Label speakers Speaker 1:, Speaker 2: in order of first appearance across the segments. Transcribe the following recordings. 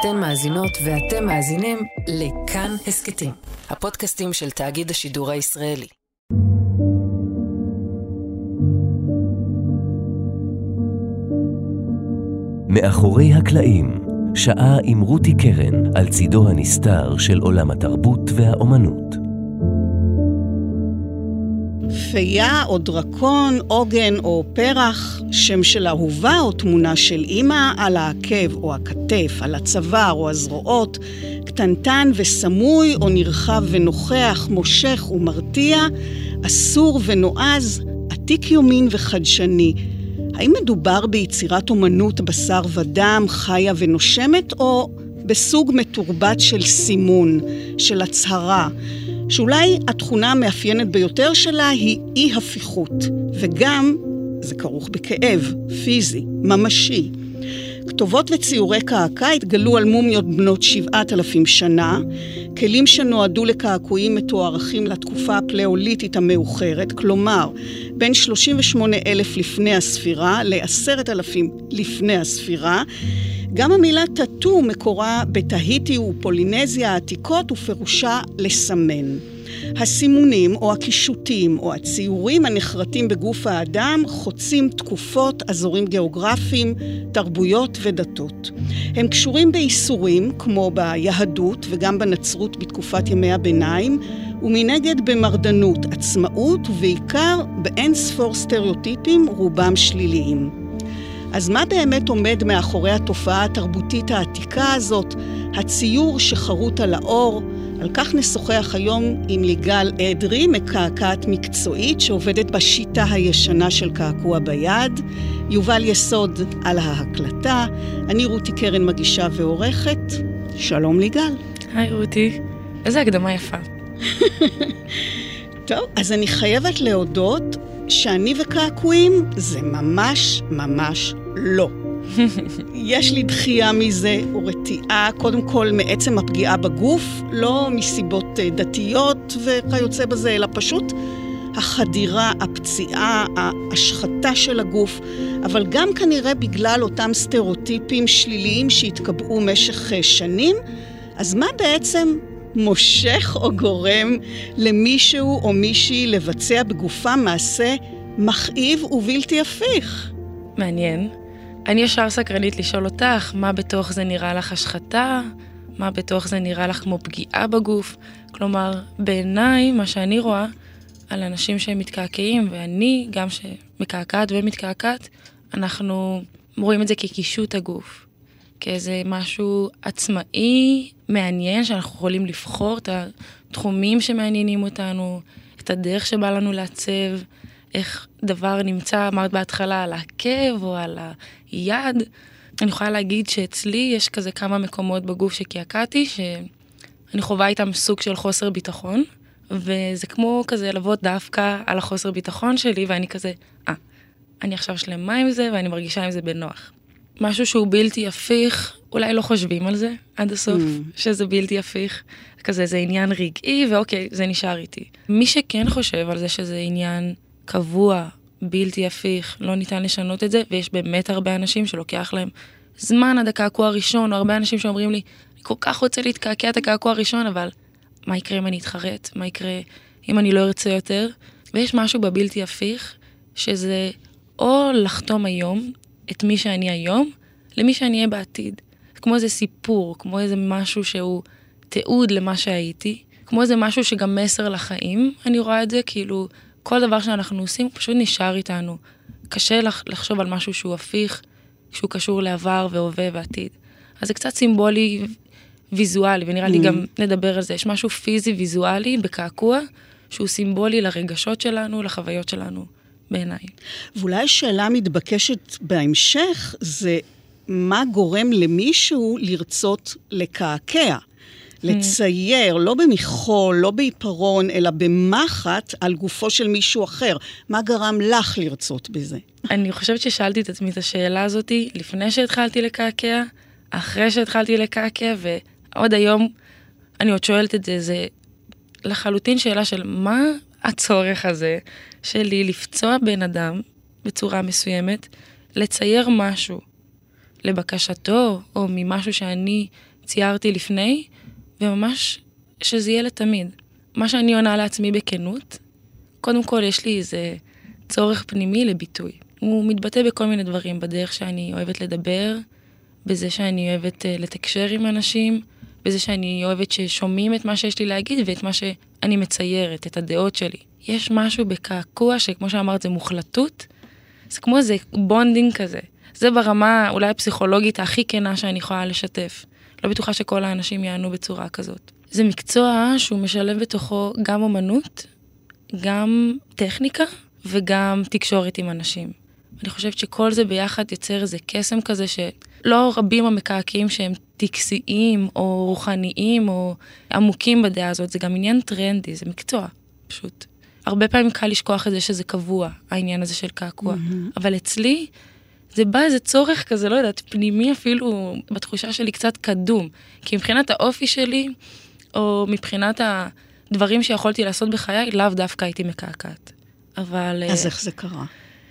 Speaker 1: אתן מאזינות ואתם מאזינים לכאן הסכתים, הפודקאסטים של תאגיד השידור הישראלי.
Speaker 2: מאחורי הקלעים, שעה עם רותי קרן על צידו הנסתר של עולם התרבות והאומנות.
Speaker 3: פייה או דרקון, עוגן או פרח, שם של אהובה או תמונה של אימא על העקב או הכתף, על הצוואר או הזרועות, קטנטן וסמוי או נרחב ונוכח, מושך ומרתיע, אסור ונועז, עתיק יומין וחדשני. האם מדובר ביצירת אומנות בשר ודם, חיה ונושמת, או בסוג מתורבת של סימון, של הצהרה? שאולי התכונה המאפיינת ביותר שלה היא אי-הפיכות, וגם זה כרוך בכאב, פיזי, ממשי. כתובות וציורי קעקע התגלו על מומיות בנות שבעת אלפים שנה, כלים שנועדו לקעקועים מתוארכים לתקופה הפלאוליתית המאוחרת, כלומר בין 38 אלף לפני הספירה ל-10 אלפים לפני הספירה. גם המילה טאטו מקורה בתהיטי ופולינזיה העתיקות ופירושה לסמן. הסימונים או הקישוטים או הציורים הנחרטים בגוף האדם חוצים תקופות, אזורים גיאוגרפיים, תרבויות ודתות. הם קשורים באיסורים, כמו ביהדות וגם בנצרות בתקופת ימי הביניים, ומנגד במרדנות, עצמאות ובעיקר באין ספור סטריאוטיפים, רובם שליליים. אז מה באמת עומד מאחורי התופעה התרבותית העתיקה הזאת, הציור שחרוט על האור, על כך נשוחח היום עם ליגל אדרי, מקעקעת מקצועית שעובדת בשיטה הישנה של קעקוע ביד, יובל יסוד על ההקלטה, אני רותי קרן מגישה ועורכת. שלום ליגל.
Speaker 4: היי רותי, איזה הקדמה יפה.
Speaker 3: טוב, אז אני חייבת להודות שאני וקעקועים זה ממש ממש לא. יש לי דחייה מזה ורתיעה, קודם כל מעצם הפגיעה בגוף, לא מסיבות אה, דתיות וכיוצא בזה, אלא פשוט החדירה, הפציעה, ההשחתה של הגוף, אבל גם כנראה בגלל אותם סטריאוטיפים שליליים שהתקבעו משך אה, שנים, אז מה בעצם מושך או גורם למישהו או מישהי לבצע בגופם מעשה מכאיב ובלתי הפיך?
Speaker 4: מעניין. אני ישר סקרנית לשאול אותך, מה בתוך זה נראה לך השחתה? מה בתוך זה נראה לך כמו פגיעה בגוף? כלומר, בעיניי, מה שאני רואה על אנשים שהם מתקעקעים, ואני, גם שמקעקעת ומתקעקעת, אנחנו רואים את זה כקישוט הגוף. כאיזה משהו עצמאי, מעניין, שאנחנו יכולים לבחור את התחומים שמעניינים אותנו, את הדרך שבא לנו לעצב, איך דבר נמצא, אמרת בהתחלה, על העקב או על היד. אני יכולה להגיד שאצלי יש כזה כמה מקומות בגוף שקעקעתי, שאני חווה איתם סוג של חוסר ביטחון, וזה כמו כזה לבוא דווקא על החוסר ביטחון שלי, ואני כזה, אה, אני עכשיו שלמה עם זה ואני מרגישה עם זה בנוח. משהו שהוא בלתי הפיך, אולי לא חושבים על זה עד הסוף, mm. שזה בלתי הפיך. כזה זה עניין רגעי, ואוקיי, זה נשאר איתי. מי שכן חושב על זה שזה עניין קבוע, בלתי הפיך, לא ניתן לשנות את זה, ויש באמת הרבה אנשים שלוקח להם זמן עד הקעקוע הראשון, או הרבה אנשים שאומרים לי, אני כל כך רוצה להתקעקע את הקעקוע הראשון, אבל מה יקרה אם אני אתחרט? מה יקרה אם אני לא ארצה יותר? ויש משהו בבלתי הפיך, שזה או לחתום היום את מי שאני היום, למי שאני אהיה בעתיד. כמו איזה סיפור, כמו איזה משהו שהוא תיעוד למה שהייתי, כמו איזה משהו שגם מסר לחיים, אני רואה את זה כאילו כל דבר שאנחנו עושים פשוט נשאר איתנו. קשה לח, לחשוב על משהו שהוא הפיך, שהוא קשור לעבר והווה ועתיד. אז זה קצת סימבולי ויזואלי, ונראה mm. לי גם נדבר על זה. יש משהו פיזי ויזואלי בקעקוע, שהוא סימבולי לרגשות שלנו, לחוויות שלנו, בעיניי.
Speaker 3: ואולי שאלה מתבקשת בהמשך, זה מה גורם למישהו לרצות לקעקע? לצייר, לא במחול, לא בעיפרון, אלא במחט על גופו של מישהו אחר. מה גרם לך לרצות בזה?
Speaker 4: אני חושבת ששאלתי את עצמי את השאלה הזאתי לפני שהתחלתי לקעקע, אחרי שהתחלתי לקעקע, ועוד היום אני עוד שואלת את זה, זה לחלוטין שאלה של מה הצורך הזה שלי לפצוע בן אדם בצורה מסוימת, לצייר משהו לבקשתו, או ממשהו שאני ציירתי לפני, וממש שזה יהיה לתמיד. מה שאני עונה לעצמי בכנות, קודם כל יש לי איזה צורך פנימי לביטוי. הוא מתבטא בכל מיני דברים, בדרך שאני אוהבת לדבר, בזה שאני אוהבת uh, לתקשר עם אנשים, בזה שאני אוהבת ששומעים את מה שיש לי להגיד ואת מה שאני מציירת, את הדעות שלי. יש משהו בקעקוע שכמו שאמרת זה מוחלטות, זה כמו איזה bonding כזה. זה ברמה אולי הפסיכולוגית הכי כנה שאני יכולה לשתף. לא בטוחה שכל האנשים יענו בצורה כזאת. זה מקצוע שהוא משלב בתוכו גם אומנות, גם טכניקה וגם תקשורת עם אנשים. אני חושבת שכל זה ביחד יוצר איזה קסם כזה שלא רבים המקעקעים שהם טקסיים או רוחניים או עמוקים בדעה הזאת, זה גם עניין טרנדי, זה מקצוע, פשוט. הרבה פעמים קל לשכוח את זה שזה קבוע, העניין הזה של קעקוע. Mm-hmm. אבל אצלי, זה בא איזה צורך כזה, לא יודעת, פנימי אפילו, בתחושה שלי קצת קדום. כי מבחינת האופי שלי, או מבחינת הדברים שיכולתי לעשות בחיי, לאו דווקא הייתי מקעקעת. אבל...
Speaker 3: אז איך זה קרה?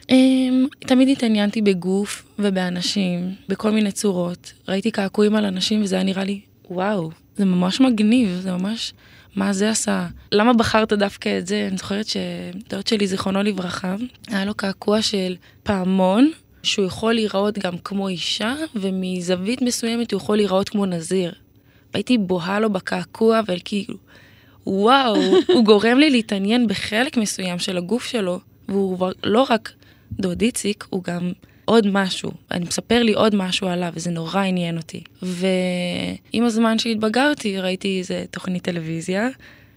Speaker 4: Um, תמיד התעניינתי בגוף ובאנשים, בכל מיני צורות. ראיתי קעקועים על אנשים וזה היה נראה לי, וואו, זה ממש מגניב, זה ממש, מה זה עשה? למה בחרת דווקא את זה? אני זוכרת שדוד שלי, זיכרונו לברכה, היה לו קעקוע של פעמון, שהוא יכול להיראות גם כמו אישה, ומזווית מסוימת הוא יכול להיראות כמו נזיר. הייתי בוהה לו בקעקוע, וכאילו, וואו, הוא גורם לי להתעניין בחלק מסוים של הגוף שלו, והוא לא רק דוד איציק, הוא גם עוד משהו. אני מספר לי עוד משהו עליו, וזה נורא עניין אותי. ועם הזמן שהתבגרתי, ראיתי איזה תוכנית טלוויזיה,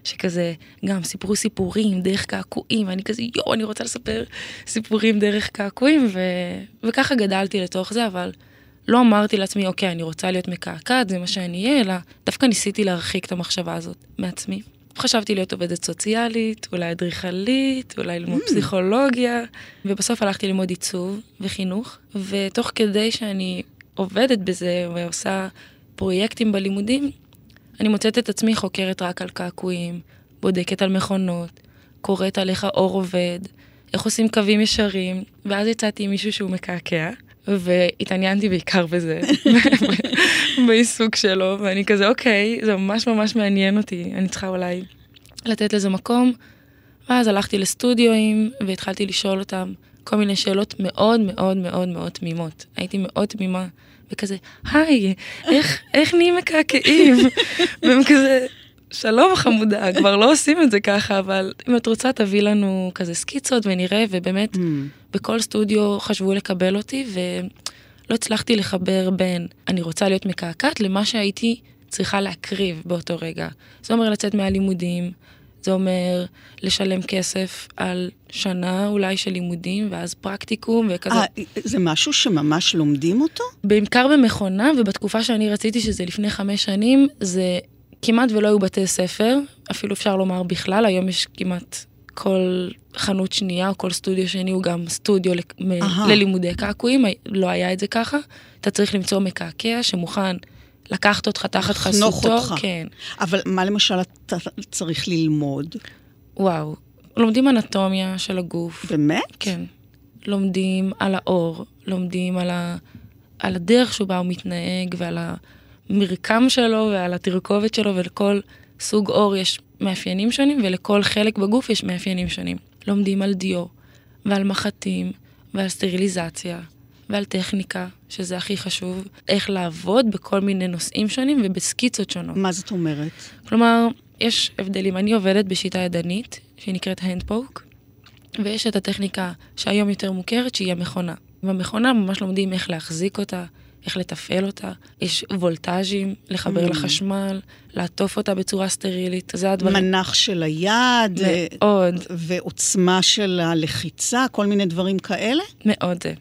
Speaker 4: שכזה, גם סיפרו סיפורים דרך קעקועים, ואני כזה, יואו, אני רוצה לספר סיפורים דרך קעקועים, ו... וככה גדלתי לתוך זה, אבל לא אמרתי לעצמי, אוקיי, אני רוצה להיות מקעקעת, זה מה שאני אהיה, אלא דווקא ניסיתי להרחיק את המחשבה הזאת מעצמי. חשבתי להיות עובדת סוציאלית, אולי אדריכלית, אולי ללמוד mm. פסיכולוגיה, ובסוף הלכתי ללמוד עיצוב וחינוך, ותוך כדי שאני עובדת בזה ועושה פרויקטים בלימודים, אני מוצאת את עצמי חוקרת רק על קעקועים, בודקת על מכונות, קוראת על איך האור עובד, איך עושים קווים ישרים, ואז יצאתי עם מישהו שהוא מקעקע, והתעניינתי בעיקר בזה, בעיסוק שלו, ואני כזה, אוקיי, זה ממש ממש מעניין אותי, אני צריכה אולי לתת לזה מקום. ואז הלכתי לסטודיואים והתחלתי לשאול אותם כל מיני שאלות מאוד מאוד מאוד מאוד תמימות. הייתי מאוד תמימה, וכזה, היי, איך, איך נהיים מקעקעים? והם כזה, שלום חמודה, כבר לא עושים את זה ככה, אבל אם את רוצה תביא לנו כזה סקיצות ונראה, ובאמת, mm. בכל סטודיו חשבו לקבל אותי, ולא הצלחתי לחבר בין אני רוצה להיות מקעקעת למה שהייתי צריכה להקריב באותו רגע. זה אומר לצאת מהלימודים, זה אומר לשלם כסף על שנה אולי של לימודים, ואז פרקטיקום וכזה.
Speaker 3: 아, זה משהו שממש לומדים אותו?
Speaker 4: בעיקר במכונה, ובתקופה שאני רציתי, שזה לפני חמש שנים, זה כמעט ולא היו בתי ספר, אפילו אפשר לומר בכלל, היום יש כמעט כל חנות שנייה או כל סטודיו שני הוא גם סטודיו ללימודי קעקועים, לא היה את זה ככה. אתה צריך למצוא מקעקע שמוכן לקחת אותך תחת חסותו. אותך. כן.
Speaker 3: אבל מה למשל אתה צריך ללמוד?
Speaker 4: וואו, לומדים אנטומיה של הגוף.
Speaker 3: באמת?
Speaker 4: כן. לומדים על האור, לומדים על, ה... על הדרך שבה הוא מתנהג ועל המרקם שלו ועל התרכובת שלו ולכל סוג אור יש מאפיינים שונים ולכל חלק בגוף יש מאפיינים שונים. לומדים על דיו ועל מחטים ועל סטריליזציה ועל טכניקה, שזה הכי חשוב, איך לעבוד בכל מיני נושאים שונים ובסקיצות שונות.
Speaker 3: מה זאת אומרת?
Speaker 4: כלומר, יש הבדלים. אני עובדת בשיטה ידנית, שהיא נקראת הנדפוק, ויש את הטכניקה שהיום יותר מוכרת, שהיא המכונה. במכונה ממש לומדים איך להחזיק אותה, איך לתפעל אותה. יש וולטאז'ים, לחבר mm. לחשמל, לעטוף אותה בצורה סטרילית, זה הדברים.
Speaker 3: מנח של היד.
Speaker 4: מאוד.
Speaker 3: ועוצמה של הלחיצה, כל מיני דברים כאלה?
Speaker 4: מאוד זה.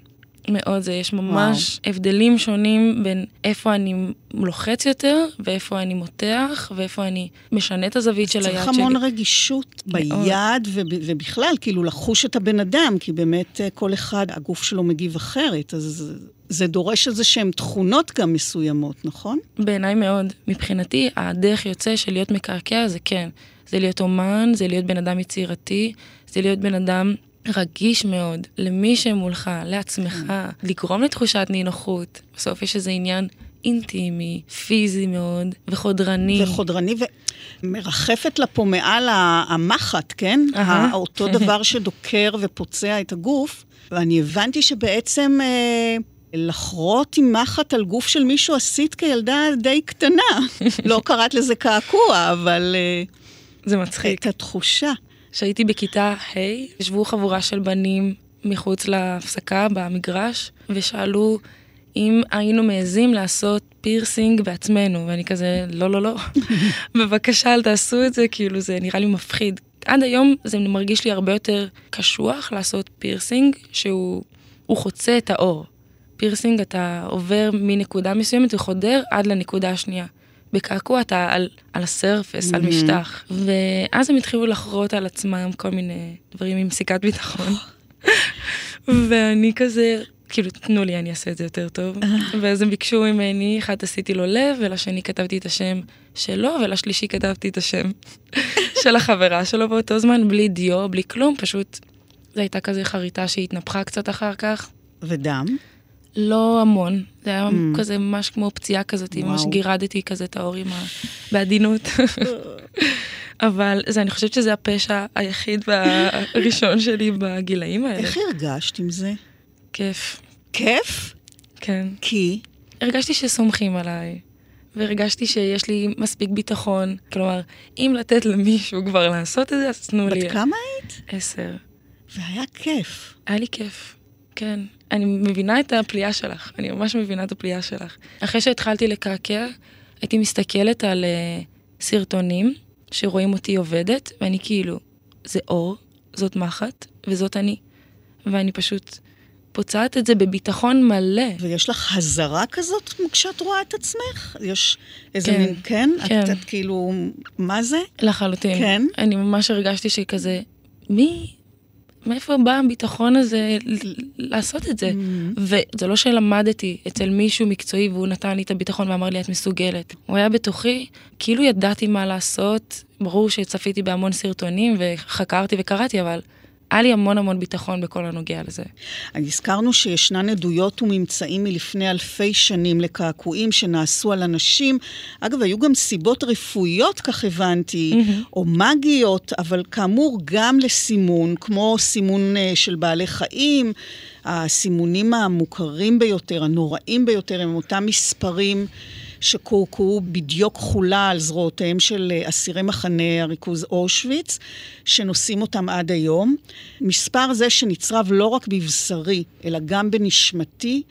Speaker 4: מאוד זה, יש ממש וואו. הבדלים שונים בין איפה אני לוחץ יותר, ואיפה אני מותח, ואיפה אני משנה את הזווית של היד שלי.
Speaker 3: צריך המון רגישות ביד ובכלל, כאילו לחוש את הבן אדם, כי באמת אה, כל אחד, הגוף שלו מגיב אחרת, אז זה דורש איזה שהן תכונות גם מסוימות, נכון?
Speaker 4: בעיניי מאוד. מבחינתי, הדרך יוצא של להיות מקעקע זה כן. זה להיות אומן, זה להיות בן אדם יצירתי, זה להיות בן אדם רגיש מאוד למי שמולך, לעצמך, לגרום לתחושת נינוחות. בסוף יש איזה עניין אינטימי, פיזי מאוד, וחודרני.
Speaker 3: וחודרני, ומרחפת לה פה מעל המחט, כן?
Speaker 4: אהה.
Speaker 3: אותו דבר שדוקר ופוצע את הגוף. ואני הבנתי שבעצם אה, לחרות עם מחט על גוף של מישהו עשית כילדה די קטנה. לא קראת לזה קעקוע, אבל אה,
Speaker 4: זה מצחיק.
Speaker 3: את התחושה.
Speaker 4: כשהייתי בכיתה ה', ישבו חבורה של בנים מחוץ להפסקה במגרש, ושאלו אם היינו מעזים לעשות פירסינג בעצמנו, ואני כזה, לא, לא, לא, בבקשה אל תעשו את זה, כאילו זה נראה לי מפחיד. עד היום זה מרגיש לי הרבה יותר קשוח לעשות פירסינג, שהוא הוא חוצה את העור. פירסינג אתה עובר מנקודה מסוימת וחודר עד לנקודה השנייה. בקעקוע אתה על, על ה-surface, על משטח. ואז הם התחילו לחרוט על עצמם כל מיני דברים עם סיכת ביטחון. ואני כזה, כאילו, תנו לי, אני אעשה את זה יותר טוב. ואז הם ביקשו ממני, אחד עשיתי לו לב, ולשני כתבתי את השם שלו, ולשלישי כתבתי את השם של החברה שלו באותו זמן, בלי דיו, בלי כלום, פשוט, זו הייתה כזה חריטה שהתנפחה קצת אחר כך.
Speaker 3: ודם?
Speaker 4: לא המון, זה היה mm. כזה ממש כמו פציעה כזאת, וואו. ממש גירדתי כזה את האור עם ה... בעדינות. אבל זה, אני חושבת שזה הפשע היחיד והראשון שלי בגילאים האלה.
Speaker 3: איך הרגשת עם זה?
Speaker 4: כיף.
Speaker 3: כיף?
Speaker 4: כן.
Speaker 3: כי?
Speaker 4: הרגשתי שסומכים עליי, והרגשתי שיש לי מספיק ביטחון. כלומר, אם לתת למישהו כבר לעשות את זה, אז תנו לי.
Speaker 3: בת כמה היית?
Speaker 4: עשר.
Speaker 3: והיה כיף.
Speaker 4: היה לי כיף, כן. אני מבינה את הפליאה שלך, אני ממש מבינה את הפליאה שלך. אחרי שהתחלתי לקעקע, הייתי מסתכלת על uh, סרטונים שרואים אותי עובדת, ואני כאילו, זה אור, זאת מחט, וזאת אני. ואני פשוט פוצעת את זה בביטחון מלא.
Speaker 3: ויש לך הזרה כזאת כשאת רואה את עצמך? יש איזה
Speaker 4: כן,
Speaker 3: מין, כן?
Speaker 4: כן.
Speaker 3: את, את כאילו, מה זה?
Speaker 4: לחלוטין.
Speaker 3: כן?
Speaker 4: אני ממש הרגשתי שכזה, מי, מאיפה בא הביטחון הזה לעשות את זה?
Speaker 3: Mm.
Speaker 4: וזה לא שלמדתי אצל מישהו מקצועי והוא נתן לי את הביטחון ואמר לי, את מסוגלת. הוא היה בתוכי, כאילו ידעתי מה לעשות, ברור שצפיתי בהמון סרטונים וחקרתי וקראתי, אבל היה לי המון המון ביטחון בכל הנוגע לזה.
Speaker 3: הזכרנו שישנן עדויות וממצאים מלפני אלפי שנים לקעקועים שנעשו על אנשים. אגב, היו גם סיבות רפואיות, כך הבנתי,
Speaker 4: Mm-hmm.
Speaker 3: או מגיות, אבל כאמור גם לסימון, כמו סימון אה, של בעלי חיים. הסימונים המוכרים ביותר, הנוראים ביותר, הם אותם מספרים. שקורקעו בדיוק כחולה על זרועותיהם של אה, אסירי מחנה הריכוז אושוויץ, שנושאים אותם עד היום. מספר זה שנצרב לא רק בבשרי, אלא גם בנשמתי.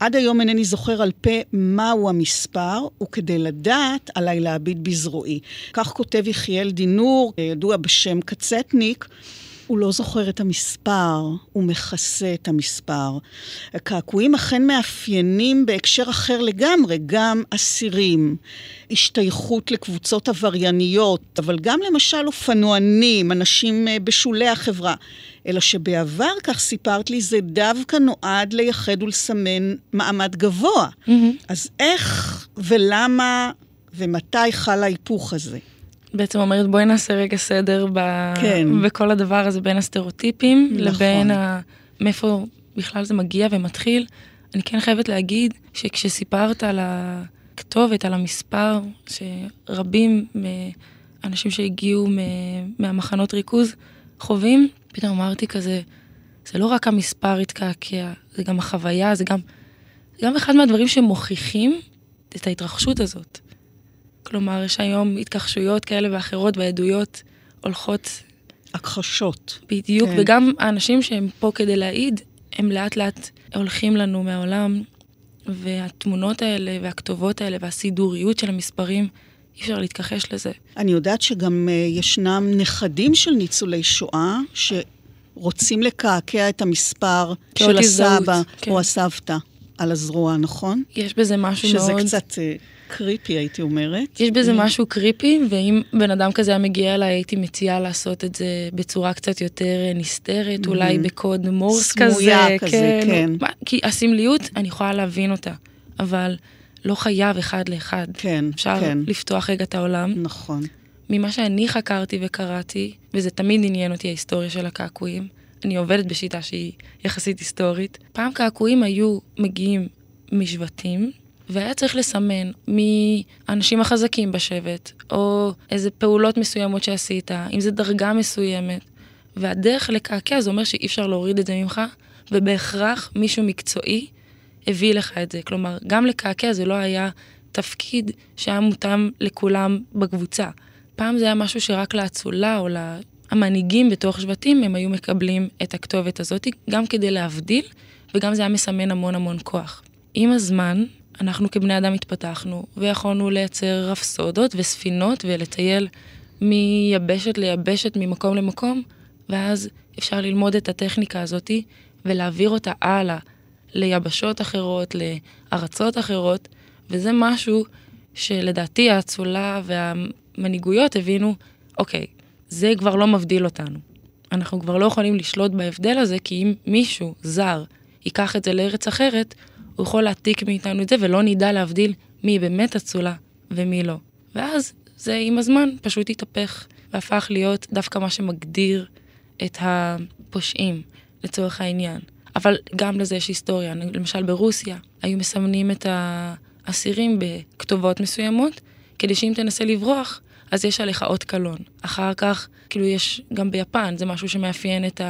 Speaker 3: עד היום אינני זוכר על פה מהו המספר, וכדי לדעת, עליי להביט בזרועי. כך כותב יחיאל דינור, ידוע בשם קצטניק, הוא לא זוכר את המספר, הוא מכסה את המספר. הקעקועים אכן מאפיינים בהקשר אחר לגמרי, גם אסירים, השתייכות לקבוצות עברייניות, אבל גם למשל אופנוענים, אנשים אה, בשולי החברה. אלא שבעבר, כך סיפרת לי, זה דווקא נועד לייחד ולסמן מעמד גבוה.
Speaker 4: Mm-hmm.
Speaker 3: אז איך ולמה ומתי חל ההיפוך הזה?
Speaker 4: בעצם אומרת, בואי נעשה רגע סדר ב...
Speaker 3: כן.
Speaker 4: בכל הדבר הזה, בין הסטריאוטיפים
Speaker 3: נכון.
Speaker 4: לבין ה... מאיפה בכלל זה מגיע ומתחיל. אני כן חייבת להגיד שכשסיפרת על הכתובת, על המספר, שרבים מאנשים שהגיעו. מהמחנות ריכוז חווים, פתאום אמרתי כזה, זה לא רק המספר התקעקע, זה גם החוויה, זה גם, זה גם אחד מהדברים שמוכיחים את ההתרחשות הזאת. כלומר, יש היום התכחשויות כאלה ואחרות והעדויות הולכות
Speaker 3: הכחשות.
Speaker 4: בדיוק,
Speaker 3: כן.
Speaker 4: וגם האנשים שהם פה כדי להעיד, הם לאט לאט הולכים לנו מהעולם, והתמונות האלה והכתובות האלה והסידוריות של המספרים, אי אפשר להתכחש לזה.
Speaker 3: אני יודעת שגם uh, ישנם נכדים של ניצולי שואה, שרוצים לקעקע את המספר של
Speaker 4: הזדהות,
Speaker 3: הסבא
Speaker 4: כן.
Speaker 3: או הסבתא על הזרוע, נכון?
Speaker 4: יש בזה משהו
Speaker 3: שזה
Speaker 4: מאוד...
Speaker 3: קצת uh, קריפי, הייתי אומרת.
Speaker 4: יש בזה משהו קריפי, ואם בן אדם כזה היה מגיע אליי, הייתי מציעה לעשות את זה בצורה קצת יותר נסתרת, אולי בקוד מורס כזה.
Speaker 3: סמויה כזה, כן.
Speaker 4: מה- כי הסמליות, אני יכולה להבין אותה, אבל לא חייב אחד לאחד.
Speaker 3: כן,
Speaker 4: אפשר
Speaker 3: כן.
Speaker 4: לפתוח רגע את העולם.
Speaker 3: נכון.
Speaker 4: ממה שאני חקרתי וקראתי, וזה תמיד עניין אותי ההיסטוריה של הקעקועים, אני עובדת בשיטה שהיא יחסית היסטורית. פעם קעקועים היו מגיעים משבטים, והיה צריך לסמן מי האנשים החזקים בשבט, או איזה פעולות מסוימות שעשית, אם זה דרגה מסוימת. והדרך לקעקע זה אומר שאי אפשר להוריד את זה ממך, ובהכרח מישהו מקצועי הביא לך את זה. כלומר, גם לקעקע זה לא היה תפקיד שהיה מותאם לכולם בקבוצה. פעם זה היה משהו שרק לאצולה או המנהיגים בתוך שבטים, הם היו מקבלים את הכתובת הזאת, גם כדי להבדיל, וגם זה היה מסמן המון המון כוח. עם הזמן, אנחנו כבני אדם התפתחנו, ויכולנו לייצר רפסודות וספינות ולטייל מיבשת ליבשת, ממקום למקום, ואז אפשר ללמוד את הטכניקה הזאת ולהעביר אותה הלאה ליבשות אחרות, לארצות אחרות, וזה משהו שלדעתי האצולה והמנהיגויות הבינו, אוקיי, זה כבר לא מבדיל אותנו. אנחנו כבר לא יכולים לשלוט בהבדל הזה, כי אם מישהו זר ייקח את זה לארץ אחרת, הוא יכול להעתיק מאיתנו את זה ולא נדע להבדיל מי באמת אצולה ומי לא. ואז זה עם הזמן פשוט התהפך והפך להיות דווקא מה שמגדיר את הפושעים לצורך העניין. אבל גם לזה יש היסטוריה. למשל ברוסיה היו מסמנים את האסירים בכתובות מסוימות, כדי שאם תנסה לברוח, אז יש עליך אות קלון. אחר כך, כאילו יש גם ביפן, זה משהו שמאפיין את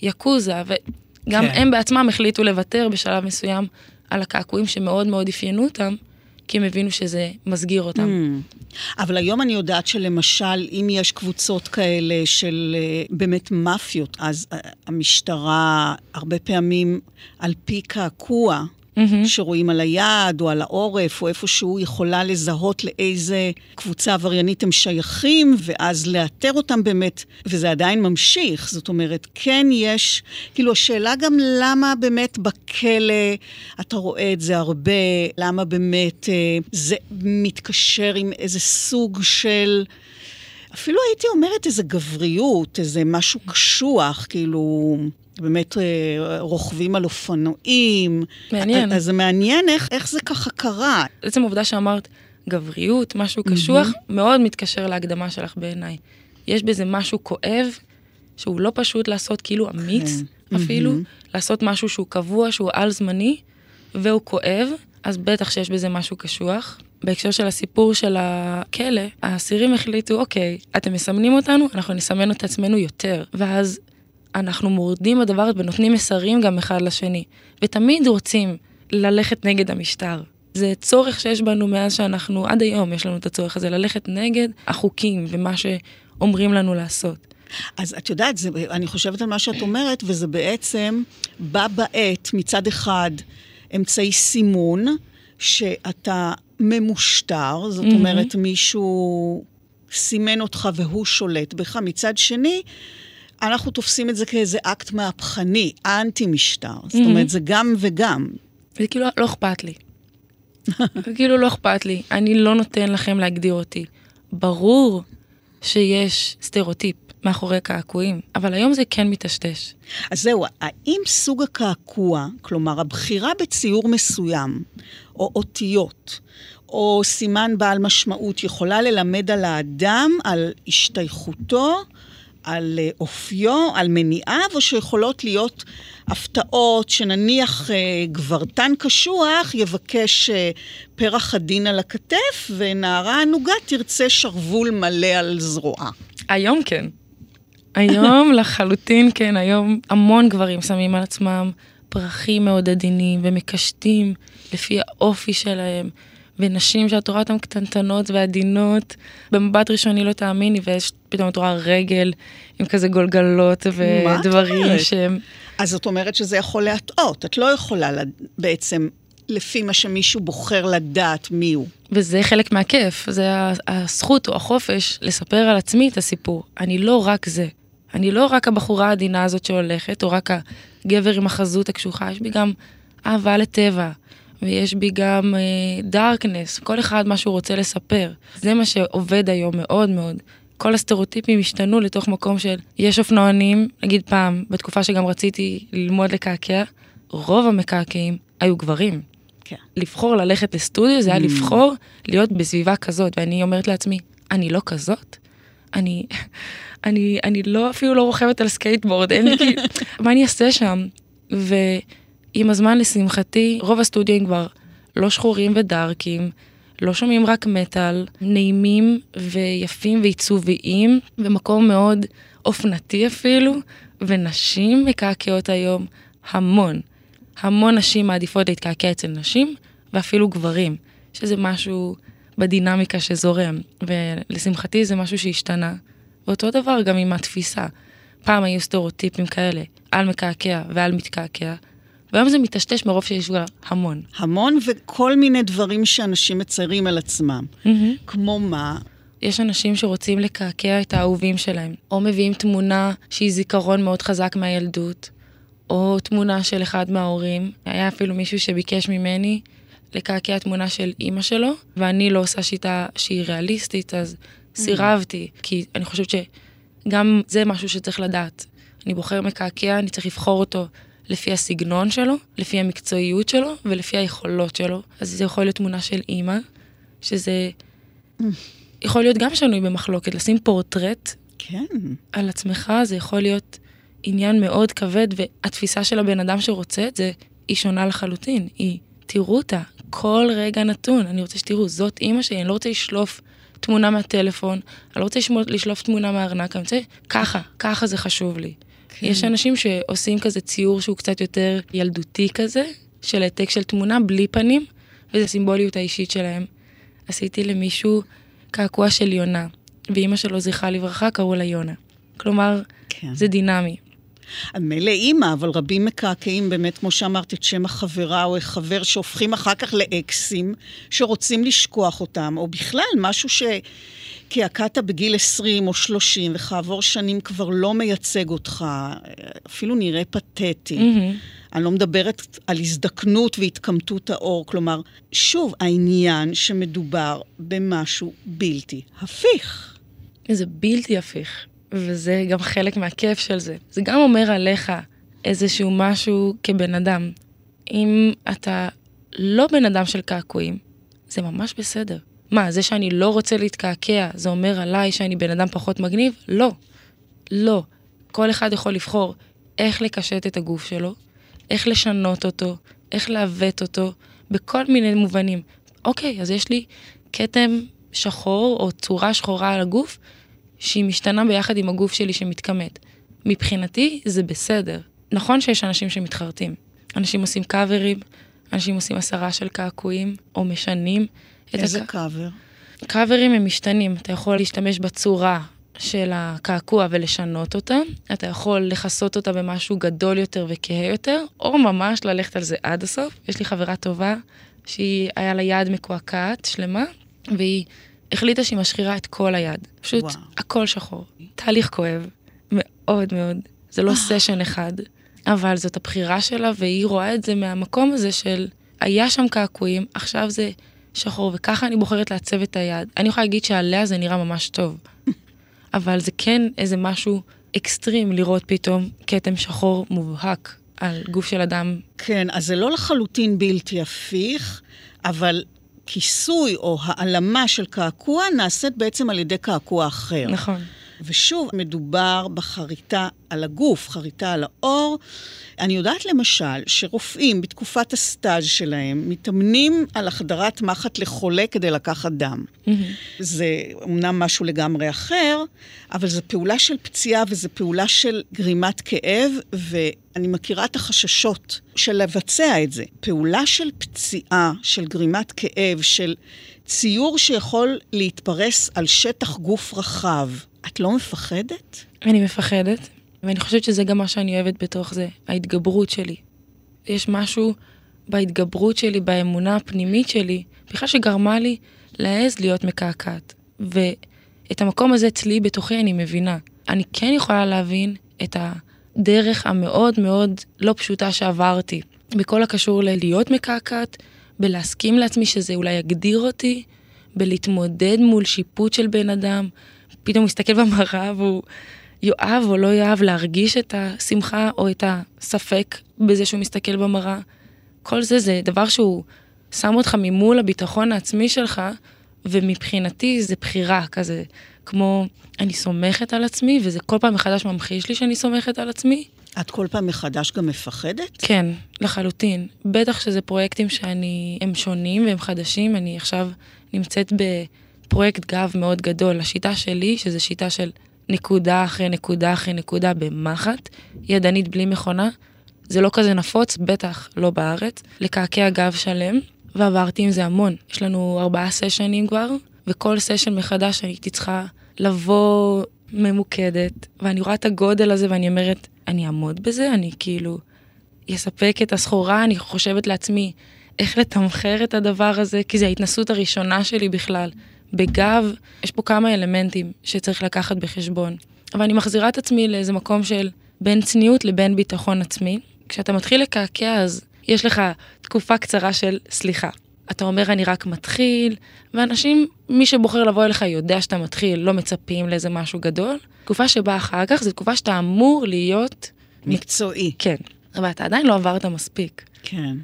Speaker 4: היאקוזה, וגם כן. הם בעצמם החליטו לוותר בשלב מסוים על הקעקועים שמאוד מאוד אפיינו אותם, כי הם הבינו שזה מסגיר אותם. Mm.
Speaker 3: אבל היום אני יודעת שלמשל, אם יש קבוצות כאלה של אה, באמת מאפיות, אז אה, המשטרה הרבה פעמים, על פי קעקוע, mm-hmm. שרואים על היד או על העורף או איפשהו, יכולה לזהות לאיזה קבוצה עבריינית הם שייכים, ואז לאתר אותם באמת, וזה עדיין ממשיך. זאת אומרת, כן יש, כאילו השאלה גם למה באמת בכלא אתה רואה את זה הרבה, למה באמת אה, זה מתקשר עם איזה סוג של... אפילו הייתי אומרת איזה גבריות, איזה משהו קשוח, כאילו... באמת אה, רוכבים על אופנועים.
Speaker 4: מעניין.
Speaker 3: אז זה מעניין איך, איך זה ככה קרה.
Speaker 4: עצם העובדה שאמרת גבריות, משהו קשוח, mm-hmm. מאוד מתקשר להקדמה שלך בעיניי. יש בזה משהו כואב, שהוא לא פשוט לעשות כאילו אמיץ okay. אפילו, mm-hmm. לעשות משהו שהוא קבוע, שהוא על-זמני, והוא כואב, אז בטח שיש בזה משהו קשוח. בהקשר של הסיפור של הכלא, האסירים החליטו, אוקיי, אתם מסמנים אותנו, אנחנו נסמן את עצמנו יותר. ואז אנחנו מורדים בדבר ונותנים מסרים גם אחד לשני. ותמיד רוצים ללכת נגד המשטר. זה צורך שיש בנו מאז שאנחנו, עד היום יש לנו את הצורך הזה, ללכת נגד החוקים ומה שאומרים לנו לעשות.
Speaker 3: אז את יודעת, זה, אני חושבת על מה שאת אומרת, וזה בעצם בא בעת, מצד אחד, אמצעי סימון, שאתה ממושטר, זאת אומרת, מישהו סימן אותך והוא שולט בך. מצד שני, אנחנו תופסים את זה כאיזה אקט מהפכני, אנטי-משטר. Mm-hmm. זאת אומרת, זה גם וגם.
Speaker 4: זה כאילו לא אכפת לי. כאילו לא אכפת לי. אני לא נותן לכם להגדיר אותי. ברור שיש סטריאוטיפ מאחורי קעקועים, אבל היום זה כן מטשטש.
Speaker 3: אז זהו, האם סוג הקעקוע, כלומר הבחירה בציור מסוים, או אותיות, או סימן בעל משמעות, יכולה ללמד על האדם, על השתייכותו, על אה, אופיו, על מניעיו, או שיכולות להיות הפתעות שנניח אה, גברתן קשוח יבקש אה, פרח עדין על הכתף, ונערה ענוגה תרצה שרוול מלא על זרועה.
Speaker 4: היום כן. היום לחלוטין כן, היום המון גברים שמים על עצמם פרחים מאוד עדינים ומקשטים לפי האופי שלהם. ונשים שאת רואה אותן קטנטנות ועדינות, במבט ראשוני לא תאמיני, ויש פתאום את רואה רגל עם כזה גולגלות ודברים שהם...
Speaker 3: אז זאת אומרת שזה יכול להטעות, את לא יכולה לד... בעצם, לפי מה שמישהו בוחר לדעת מי הוא.
Speaker 4: וזה חלק מהכיף, זה הזכות או החופש לספר על עצמי את הסיפור. אני לא רק זה. אני לא רק הבחורה העדינה הזאת שהולכת, או רק הגבר עם החזות הקשוחה, יש בי גם אהבה לטבע, ויש בי גם דארקנס, uh, כל אחד מה שהוא רוצה לספר. זה מה שעובד היום מאוד מאוד. כל הסטריאוטיפים השתנו לתוך מקום של יש אופנוענים, נגיד פעם, בתקופה שגם רציתי ללמוד לקעקע, רוב המקעקעים היו גברים. כן. לבחור ללכת לסטודיו זה היה mm. לבחור להיות בסביבה כזאת, ואני אומרת לעצמי, אני לא כזאת? אני, אני, אני לא, אפילו לא רוכבת על סקייטבורד, אין לי כאילו, מה אני אעשה שם? ו... עם הזמן, לשמחתי, רוב הסטודיו כבר לא שחורים ו dark ים, לא שומעים רק מטאל, נעימים ויפים ועיצוביים, ומקום מאוד אופנתי אפילו, ונשים מקעקעות היום המון. המון נשים מעדיפות להתקעקע אצל נשים, ואפילו גברים, שזה משהו בדינמיקה שזורם, ולשמחתי זה משהו שהשתנה. ואותו דבר גם עם התפיסה. פעם היו סטריאוטיפים כאלה, על מקעקע ועל מתקעקע, והיום זה מטשטש מרוב שיש כבר המון.
Speaker 3: המון וכל מיני דברים שאנשים מציירים על עצמם. Mm-hmm. כמו מה?
Speaker 4: יש אנשים שרוצים לקעקע את האהובים שלהם, או מביאים תמונה שהיא זיכרון מאוד חזק מהילדות, או תמונה של אחד מההורים. היה אפילו מישהו שביקש ממני לקעקע תמונה של אימא שלו, ואני לא עושה שיטה שהיא ריאליסטית, אז סירבתי, כי אני חושבת שגם זה משהו שצריך לדעת. אני בוחר מקעקע, אני צריך לבחור אותו לפי הסגנון שלו, לפי המקצועיות שלו ולפי היכולות שלו. אז זה יכול להיות תמונה של אימא, שזה יכול להיות גם שנוי במחלוקת, לשים פורטרט
Speaker 3: כן.
Speaker 4: על עצמך, זה יכול להיות עניין מאוד כבד, והתפיסה של הבן אדם שרוצה את זה, היא שונה לחלוטין. היא, תראו אותה, כל רגע נתון, אני רוצה שתראו, זאת אימא שלי, אני לא רוצה לשלוף תמונה מהטלפון, אני לא רוצה לשלוף תמונה מהארנק, אני רוצה, ככה, ככה זה חשוב לי. כן. יש אנשים שעושים כזה ציור שהוא קצת יותר ילדותי כזה, של העתק של תמונה בלי פנים, וזה סימבוליות האישית שלהם. עשיתי למישהו קעקוע של יונה, ואימא שלו, זכרה לברכה, קראו לה יונה. כלומר, כן. זה דינמי.
Speaker 3: מילא אימא, אבל רבים מקעקעים באמת, כמו שאמרת, את שם החברה או החבר שהופכים אחר כך לאקסים, שרוצים לשכוח אותם, או בכלל משהו ש... קעקעת בגיל 20 או 30, וכעבור שנים כבר לא מייצג אותך, אפילו נראה פתטי. Mm-hmm. אני לא מדברת על הזדקנות והתקמטות האור, כלומר, שוב, העניין שמדובר במשהו בלתי הפיך.
Speaker 4: זה בלתי הפיך. וזה גם חלק מהכיף של זה. זה גם אומר עליך איזשהו משהו כבן אדם. אם אתה לא בן אדם של קעקועים, זה ממש בסדר. מה, זה שאני לא רוצה להתקעקע, זה אומר עליי שאני בן אדם פחות מגניב? לא. לא. כל אחד יכול לבחור איך לקשט את הגוף שלו, איך לשנות אותו, איך לעוות אותו, בכל מיני מובנים. אוקיי, אז יש לי כתם שחור או צורה שחורה על הגוף, שהיא משתנה ביחד עם הגוף שלי שמתכמת. מבחינתי זה בסדר. נכון שיש אנשים שמתחרטים. אנשים עושים קאברים, אנשים עושים הסרה של קעקועים, או משנים
Speaker 3: את איזה הק... קאבר?
Speaker 4: קאברים הם משתנים. אתה יכול להשתמש בצורה של הקעקוע ולשנות אותה, אתה יכול לכסות אותה במשהו גדול יותר וכהה יותר, או ממש ללכת על זה עד הסוף. יש לי חברה טובה שהיא, היה לה יד מקועקעת שלמה, והיא החליטה שהיא משחירה את כל היד. פשוט וואו. הכל שחור. תהליך כואב, מאוד מאוד. זה לא סשן אחד, אבל זאת הבחירה שלה, והיא רואה את זה מהמקום הזה של, היה שם קעקועים, עכשיו זה שחור, וככה אני בוחרת לעצב את היד. אני יכולה להגיד שעליה זה נראה ממש טוב, אבל זה כן איזה משהו אקסטרים לראות פתאום כתם שחור מובהק על גוף של אדם.
Speaker 3: כן, אז זה לא לחלוטין בלתי הפיך, אבל כיסוי או העלמה של קעקוע נעשית בעצם על ידי קעקוע אחר.
Speaker 4: נכון.
Speaker 3: ושוב, מדובר בחריטה על הגוף, חריטה על האור. אני יודעת למשל שרופאים בתקופת הסטאז' שלהם מתאמנים על החדרת מחט לחולה כדי לקחת דם. Mm-hmm. זה אמנם משהו לגמרי אחר, אבל זו פעולה של פציעה וזו פעולה של גרימת כאב, ואני מכירה את החששות של לבצע את זה. פעולה של פציעה, של גרימת כאב, של ציור שיכול להתפרס על שטח גוף רחב. את לא מפחדת?
Speaker 4: אני מפחדת, ואני חושבת שזה גם מה שאני אוהבת בתוך זה, ההתגברות שלי. יש משהו בהתגברות שלי, באמונה הפנימית שלי, בכלל שגרמה לי להעז להיות מקעקעת. ואת המקום הזה אצלי, בתוכי, אני מבינה. אני כן יכולה להבין את הדרך המאוד מאוד לא פשוטה שעברתי, בכל הקשור ללהיות מקעקעת, בלהסכים לעצמי שזה אולי יגדיר אותי, בלהתמודד מול שיפוט של בן אדם, פתאום מסתכל במראה והוא יאהב או לא יאהב להרגיש את השמחה או את הספק בזה שהוא מסתכל במראה. כל זה זה דבר שהוא שם אותך ממול הביטחון העצמי שלך, ומבחינתי זה בחירה כזה, כמו אני סומכת על עצמי, וזה כל פעם מחדש ממחיש לי שאני סומכת על עצמי.
Speaker 3: את כל פעם מחדש גם מפחדת?
Speaker 4: כן, לחלוטין. בטח שזה פרויקטים שאני, הם שונים והם חדשים. אני עכשיו נמצאת בפרויקט גב מאוד גדול. השיטה שלי, שזו שיטה של נקודה אחרי נקודה אחרי נקודה במחט, ידנית בלי מכונה, זה לא כזה נפוץ, בטח לא בארץ, לקעקע גב שלם, ועברתי עם זה המון. יש לנו ארבעה סשנים כבר, וכל סשן מחדש הייתי צריכה לבוא ממוקדת, ואני רואה את הגודל הזה ואני אומרת, אני אעמוד בזה? אני כאילו אספק את הסחורה? אני חושבת לעצמי איך לתמחר את הדבר הזה, כי זו ההתנסות הראשונה שלי בכלל. בגב, יש פה כמה אלמנטים שצריך לקחת בחשבון. אבל אני מחזירה את עצמי לאיזה מקום של בין צניעות לבין ביטחון עצמי. כשאתה מתחיל לקעקע, אז יש לך תקופה קצרה של סליחה. אתה אומר, אני רק מתחיל, ואנשים, מי שבוחר לבוא אליך יודע שאתה מתחיל, לא מצפים לאיזה משהו גדול. תקופה שבאה אחר כך, זו תקופה שאתה אמור להיות...
Speaker 3: מקצועי.
Speaker 4: כן, אבל אתה עדיין לא עברת מספיק.
Speaker 3: כן.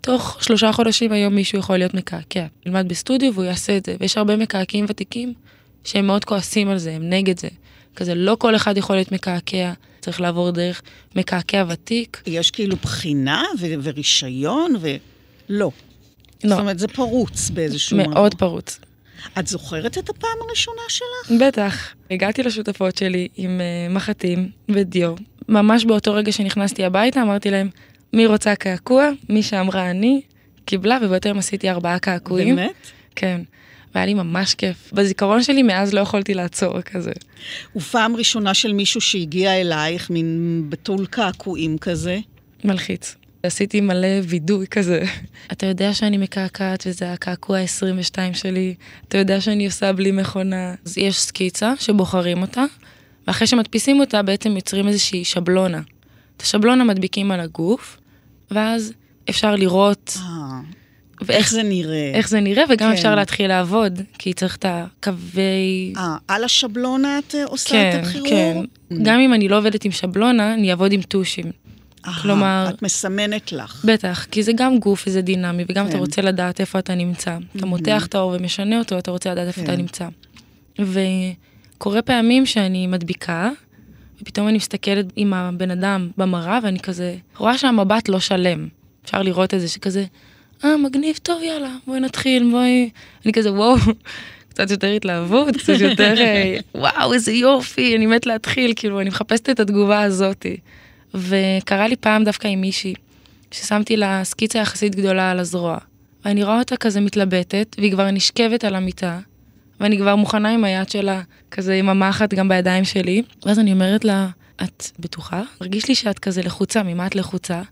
Speaker 4: תוך שלושה חודשים היום מישהו יכול להיות מקעקע. ילמד בסטודיו והוא יעשה את זה, ויש הרבה מקעקעים ותיקים שהם מאוד כועסים על זה, הם נגד זה. כזה לא כל אחד יכול להיות מקעקע, צריך לעבור דרך מקעקע ותיק.
Speaker 3: יש כאילו בחינה ו- ורישיון ו... לא.
Speaker 4: לא,
Speaker 3: זאת אומרת, זה פרוץ באיזשהו...
Speaker 4: מאוד פרוץ.
Speaker 3: את זוכרת את הפעם הראשונה שלך?
Speaker 4: בטח. הגעתי לשותפות שלי עם uh, מחטים ודיו. ממש באותו רגע שנכנסתי הביתה אמרתי להם, מי רוצה קעקוע? מי שאמרה אני, קיבלה, ובאותו יום עשיתי ארבעה קעקועים.
Speaker 3: באמת?
Speaker 4: כן. והיה לי ממש כיף. בזיכרון שלי מאז לא יכולתי לעצור כזה.
Speaker 3: ופעם ראשונה של מישהו שהגיע אלייך, מין בתול קעקועים כזה?
Speaker 4: מלחיץ. עשיתי מלא וידוי כזה. אתה יודע שאני מקעקעת וזה הקעקוע ה-22 שלי, אתה יודע שאני עושה בלי מכונה. אז יש סקיצה שבוחרים אותה, ואחרי שמדפיסים אותה בעצם יוצרים איזושהי שבלונה. את השבלונה מדביקים על הגוף, ואז אפשר לראות
Speaker 3: אה,
Speaker 4: ואיך
Speaker 3: איך זה נראה?
Speaker 4: איך זה נראה, וגם
Speaker 3: כן.
Speaker 4: אפשר להתחיל לעבוד, כי צריך את הקווי...
Speaker 3: אה, על השבלונה את אה, עושה את
Speaker 4: כן,
Speaker 3: החירור?
Speaker 4: כן. גם אם אני לא עובדת עם שבלונה, אני אעבוד עם טושים.
Speaker 3: אהה,
Speaker 4: כלומר-
Speaker 3: את מסמנת לך.
Speaker 4: בטח, כי זה גם גוף וזה דינמי, וגם אתה
Speaker 3: כן.
Speaker 4: רוצה לדעת איפה אתה נמצא. אתה מותח את האור ומשנה אותו, אתה רוצה לדעת איפה
Speaker 3: כן.
Speaker 4: אתה נמצא. וקורה פעמים שאני מדביקה, ופתאום אני מסתכלת עם הבן אדם במראה, ואני כזה, רואה שהמבט לא שלם. אפשר לראות את זה שכזה, אה, מגניב, טוב, יאללה, בואי נתחיל, בואי... אני כזה, וואו, קצת יותר התלהבות, קצת יותר, אה, וואו, איזה יופי, אני מת להתחיל, כאילו, אני מחפשת את התגובה הזאתי. וקרה לי פעם דווקא עם מישהי, ששמתי לה סקיצה יחסית גדולה על הזרוע. ואני רואה אותה כזה מתלבטת, והיא כבר נשכבת על המיטה, ואני כבר מוכנה עם היד שלה, כזה עם המחט גם בידיים שלי, ואז אני אומרת לה, את בטוחה? מרגיש לי שאת כזה לחוצה, ממה את לחוצה?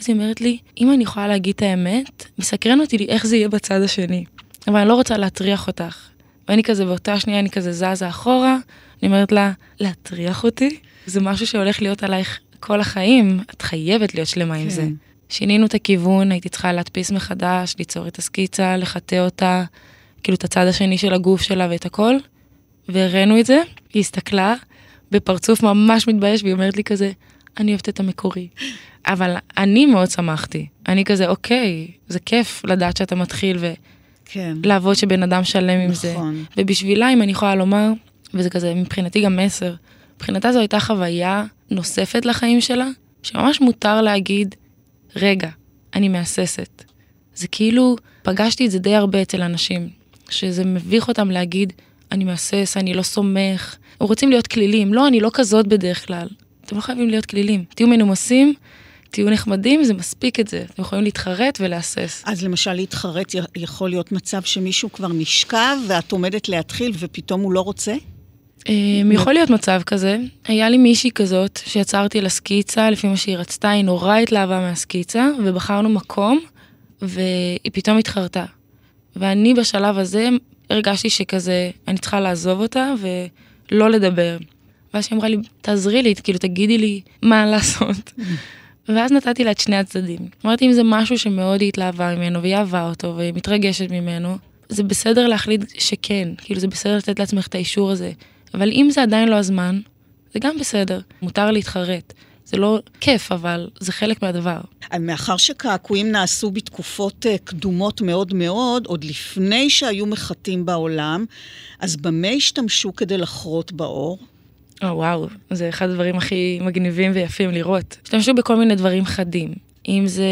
Speaker 4: אז היא אומרת לי, אם אני יכולה להגיד את האמת, מסקרן אותי לי איך זה יהיה בצד השני. אבל אני לא רוצה להטריח אותך. ואני כזה, באותה שנייה אני כזה זזה אחורה, אני אומרת לה, להטריח אותי? זה משהו שהולך להיות עלייך כל החיים, את חייבת להיות שלמה עם
Speaker 3: כן.
Speaker 4: זה. שינינו את הכיוון, הייתי צריכה להדפיס מחדש, ליצור את הסקיצה, לחטא אותה, כאילו את הצד השני של הגוף שלה ואת הכל, והראינו את זה, היא הסתכלה בפרצוף ממש מתבייש, והיא אומרת לי כזה, אני אוהבת את המקורי. אבל אני מאוד שמחתי, אני כזה, אוקיי, זה כיף לדעת שאתה מתחיל
Speaker 3: כן.
Speaker 4: ולעבוד שבן אדם שלם עם זה.
Speaker 3: נכון.
Speaker 4: ובשבילה, אם אני יכולה לומר, וזה כזה מבחינתי גם מסר, מבחינתה זו הייתה חוויה נוספת לחיים שלה, שממש מותר להגיד, רגע, אני מהססת. זה כאילו, פגשתי את זה די הרבה אצל אנשים, שזה מביך אותם להגיד, אני מהסס, אני לא סומך. הם רוצים להיות כלילים. לא, אני לא כזאת בדרך כלל. אתם לא חייבים להיות כלילים. תהיו מנומסים, תהיו נחמדים, זה מספיק את זה. אתם יכולים להתחרט ולהסס.
Speaker 3: אז למשל להתחרט יכול להיות מצב שמישהו כבר נשכב ואת עומדת להתחיל ופתאום הוא לא רוצה?
Speaker 4: אמ, יכול להיות מצב כזה. היה לי מישהי כזאת שיצרתי לה סקיצה לפי מה שהיא רצתה, היא נורא התלהבה מהסקיצה, ובחרנו מקום, והיא פתאום התחרטה. ואני בשלב הזה הרגשתי שכזה, אני צריכה לעזוב אותה ולא לדבר. ואז היא אמרה לי, תעזרי לי, כאילו תגידי לי מה לעשות. ואז נתתי לה את שני הצדדים. אמרתי, אם זה משהו שמאוד היא התלהבה ממנו, והיא אהבה אותו, והיא מתרגשת ממנו, זה בסדר להחליט שכן, כאילו זה בסדר לתת לעצמך את האישור הזה. אבל אם זה עדיין לא הזמן, זה גם בסדר. מותר להתחרט. זה לא כיף, אבל זה חלק מהדבר.
Speaker 3: מאחר שקעקועים נעשו בתקופות אה, קדומות מאוד מאוד, עוד לפני שהיו מחטים בעולם, אז במה השתמשו כדי לחרות באור?
Speaker 4: או, וואו, זה אחד הדברים הכי מגניבים ויפים לראות. השתמשו בכל מיני דברים חדים, אם זה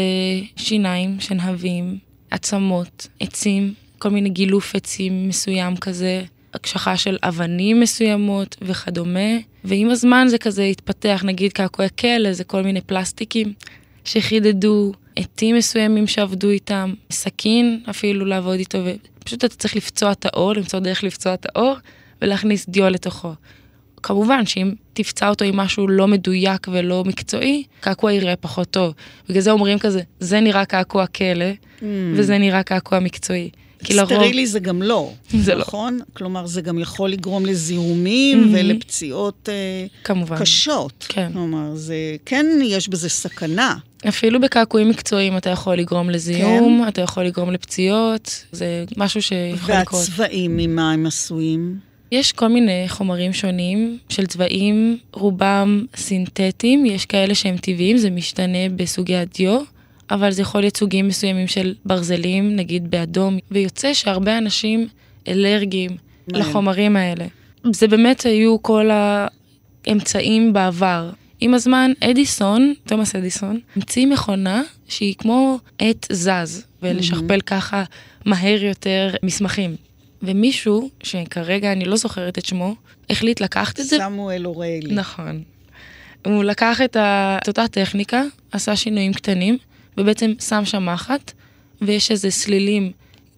Speaker 4: שיניים שנהבים, עצמות, עצים, כל מיני גילוף עצים מסוים כזה, הקשחה של אבנים מסוימות וכדומה, ועם הזמן זה כזה התפתח, נגיד קעקועי כלא, זה כל מיני פלסטיקים שחידדו, עטים מסוימים שעבדו איתם, סכין אפילו לעבוד איתו, ופשוט אתה צריך לפצוע את האור, למצוא דרך לפצוע את האור, ולהכניס דיו לתוכו. כמובן שאם תפצע אותו עם משהו לא מדויק ולא מקצועי, קעקוע יראה פחות טוב. בגלל זה אומרים כזה, זה נראה קעקוע כלא, mm. וזה נראה קעקוע מקצועי.
Speaker 3: כי לרוב... סטרילי זה גם לא,
Speaker 4: זה לא.
Speaker 3: נכון? כלומר, זה גם יכול לגרום לזיהומים mm-hmm. ולפציעות אה,
Speaker 4: כמובן.
Speaker 3: קשות.
Speaker 4: כן.
Speaker 3: כלומר, זה, כן יש בזה סכנה.
Speaker 4: אפילו בקעקועים מקצועיים אתה יכול לגרום לזיהום, כן. אתה יכול לגרום לפציעות, זה משהו שיכול לקרות.
Speaker 3: והצבעים, ממה הם עשויים?
Speaker 4: יש כל מיני חומרים שונים של צבעים, רובם סינתטיים, יש כאלה שהם טבעיים, זה משתנה בסוגי הדיו, אבל זה יכול להיות סוגים מסוימים של ברזלים, נגיד באדום, ויוצא שהרבה אנשים אלרגיים לחומרים האלה. זה באמת היו כל האמצעים בעבר. עם הזמן, אדיסון, תומאס אדיסון, המציא מכונה שהיא כמו עט זז, ולשכפל ככה מהר יותר מסמכים. ומישהו, שכרגע אני לא זוכרת את שמו, החליט לקחת את זה.
Speaker 3: סמואל אוריילי.
Speaker 4: נכון. הוא לקח את, ה... את אותה טכניקה, עשה שינויים קטנים, ובעצם שם שם מחט, ויש איזה סלילים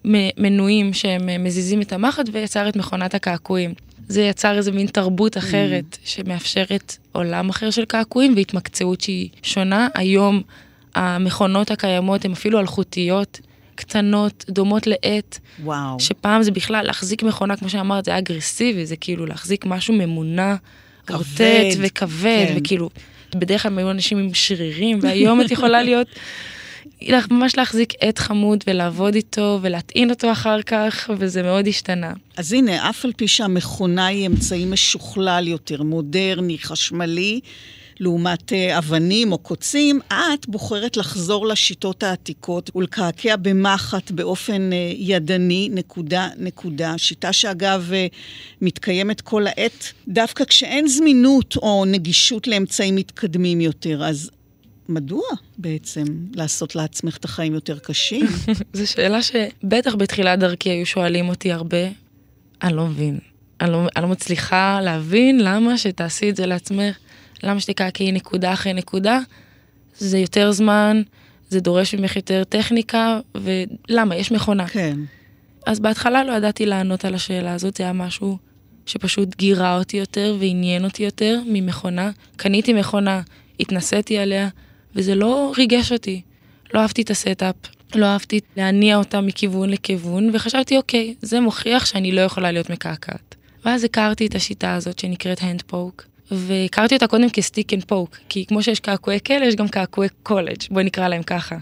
Speaker 4: מנויים שהם מזיזים את המחט, ויצר את מכונת הקעקועים. זה יצר איזה מין תרבות אחרת, mm. שמאפשרת עולם אחר של קעקועים והתמקצעות שהיא שונה. היום המכונות הקיימות הן אפילו אלחוטיות, קטנות, דומות לעט.
Speaker 3: וואו.
Speaker 4: שפעם זה בכלל, להחזיק מכונה, כמו שאמרת, זה אגרסיבי, זה כאילו להחזיק משהו ממונע, רוטט וכבד, כן. וכאילו, בדרך כלל היו אנשים עם שרירים, והיום את יכולה להיות, ממש להחזיק עט חמוד ולעבוד איתו ולהטעין אותו אחר כך, וזה מאוד השתנה.
Speaker 3: אז הנה, אף על פי שהמכונה היא אמצעי משוכלל יותר, מודרני, חשמלי, לעומת אה, אבנים או קוצים, את בוחרת לחזור לשיטות העתיקות ולקעקע במחט באופן אה, ידני, נקודה, נקודה. שיטה שאגב אה, מתקיימת כל העת, דווקא כשאין זמינות או נגישות לאמצעים מתקדמים יותר. אז מדוע בעצם לעשות לעצמך את החיים יותר קשים?
Speaker 4: זו שאלה שבטח בתחילת דרכי היו שואלים אותי הרבה. אני לא מבין. אני לא, אני לא מצליחה להבין למה שתעשי את זה לעצמך. למה שתקעקעי נקודה אחרי נקודה? זה יותר זמן, זה דורש ממך יותר טכניקה, ולמה? יש מכונה.
Speaker 3: כן.
Speaker 4: אז בהתחלה לא ידעתי לענות על השאלה הזאת, זה היה משהו שפשוט גירה אותי יותר ועניין אותי יותר ממכונה. קניתי מכונה, התנסיתי עליה, וזה לא ריגש אותי. לא אהבתי את ה setup, לא אהבתי להניע אותה מכיוון לכיוון, וחשבתי, אוקיי, זה מוכיח שאני לא יכולה להיות מקעקעת. ואז הכרתי את השיטה הזאת שנקראת hand poke, והכרתי אותה קודם כ stick and poke, כי כמו שיש קעקועי כלא, יש גם קעקועי קולג', בואי נקרא להם ככה.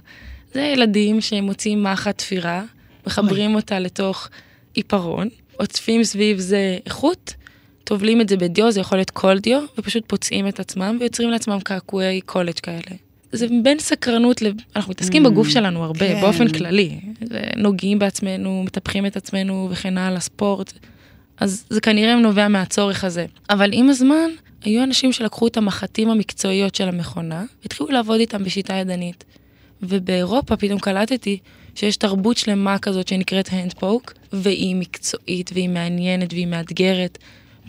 Speaker 4: זה ילדים שמוצאים מחט תפירה, מחברים אותה לתוך עיפרון, עוטפים סביב זה איכות, טובלים את זה בדיו, זה יכול להיות כל דיו, ופשוט פוצעים את עצמם ויוצרים לעצמם קעקועי קולג' כאלה. זה בין סקרנות, לב... אנחנו מתעסקים mm, בגוף שלנו הרבה, כן. באופן כללי. נוגעים בעצמנו, מטפחים את עצמנו וכן הלאה, ספורט. אז זה כנראה נובע מהצורך הזה. אבל עם הזמן, היו אנשים שלקחו את המחטים המקצועיות של המכונה, והתחילו לעבוד איתם בשיטה ידנית. ובאירופה פתאום קלטתי שיש תרבות שלמה כזאת שנקראת הנד פוק, והיא מקצועית, והיא מעניינת, והיא מאתגרת,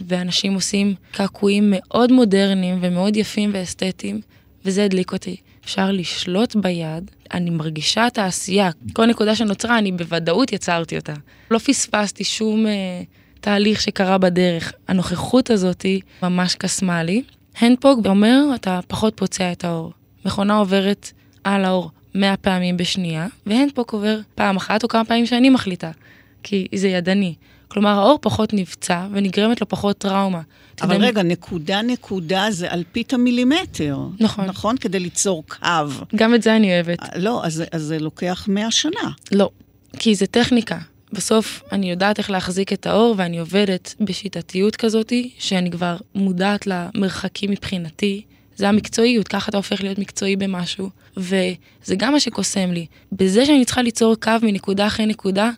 Speaker 4: ואנשים עושים קעקועים מאוד מודרניים ומאוד יפים ואסתטיים, וזה הדליק אותי. אפשר לשלוט ביד, אני מרגישה את העשייה. כל נקודה שנוצרה, אני בוודאות יצרתי אותה. לא פספסתי שום... אה, תהליך שקרה בדרך. הנוכחות הזאת ממש קסמה לי. הנדפוק אומר, אתה פחות פוצע את האור. מכונה עוברת על האור 100 פעמים בשנייה, והנדפוק עובר פעם אחת או כמה פעמים שאני מחליטה, כי זה ידני. כלומר, האור פחות נפצע ונגרמת לו פחות טראומה.
Speaker 3: אבל תדמי... רגע, נקודה נקודה זה אלפית המילימטר.
Speaker 4: נכון.
Speaker 3: נכון? כדי ליצור קו.
Speaker 4: גם את זה אני אוהבת.
Speaker 3: לא, אז, אז זה לוקח 100 שנה.
Speaker 4: לא, כי זה טכניקה. בסוף אני יודעת איך להחזיק את האור ואני עובדת בשיטתיות כזאתי, שאני כבר מודעת למרחקים מבחינתי. זה המקצועיות, ככה אתה הופך להיות מקצועי במשהו. וזה גם מה שקוסם לי. בזה שאני צריכה ליצור קו מנקודה אחרי נקודה,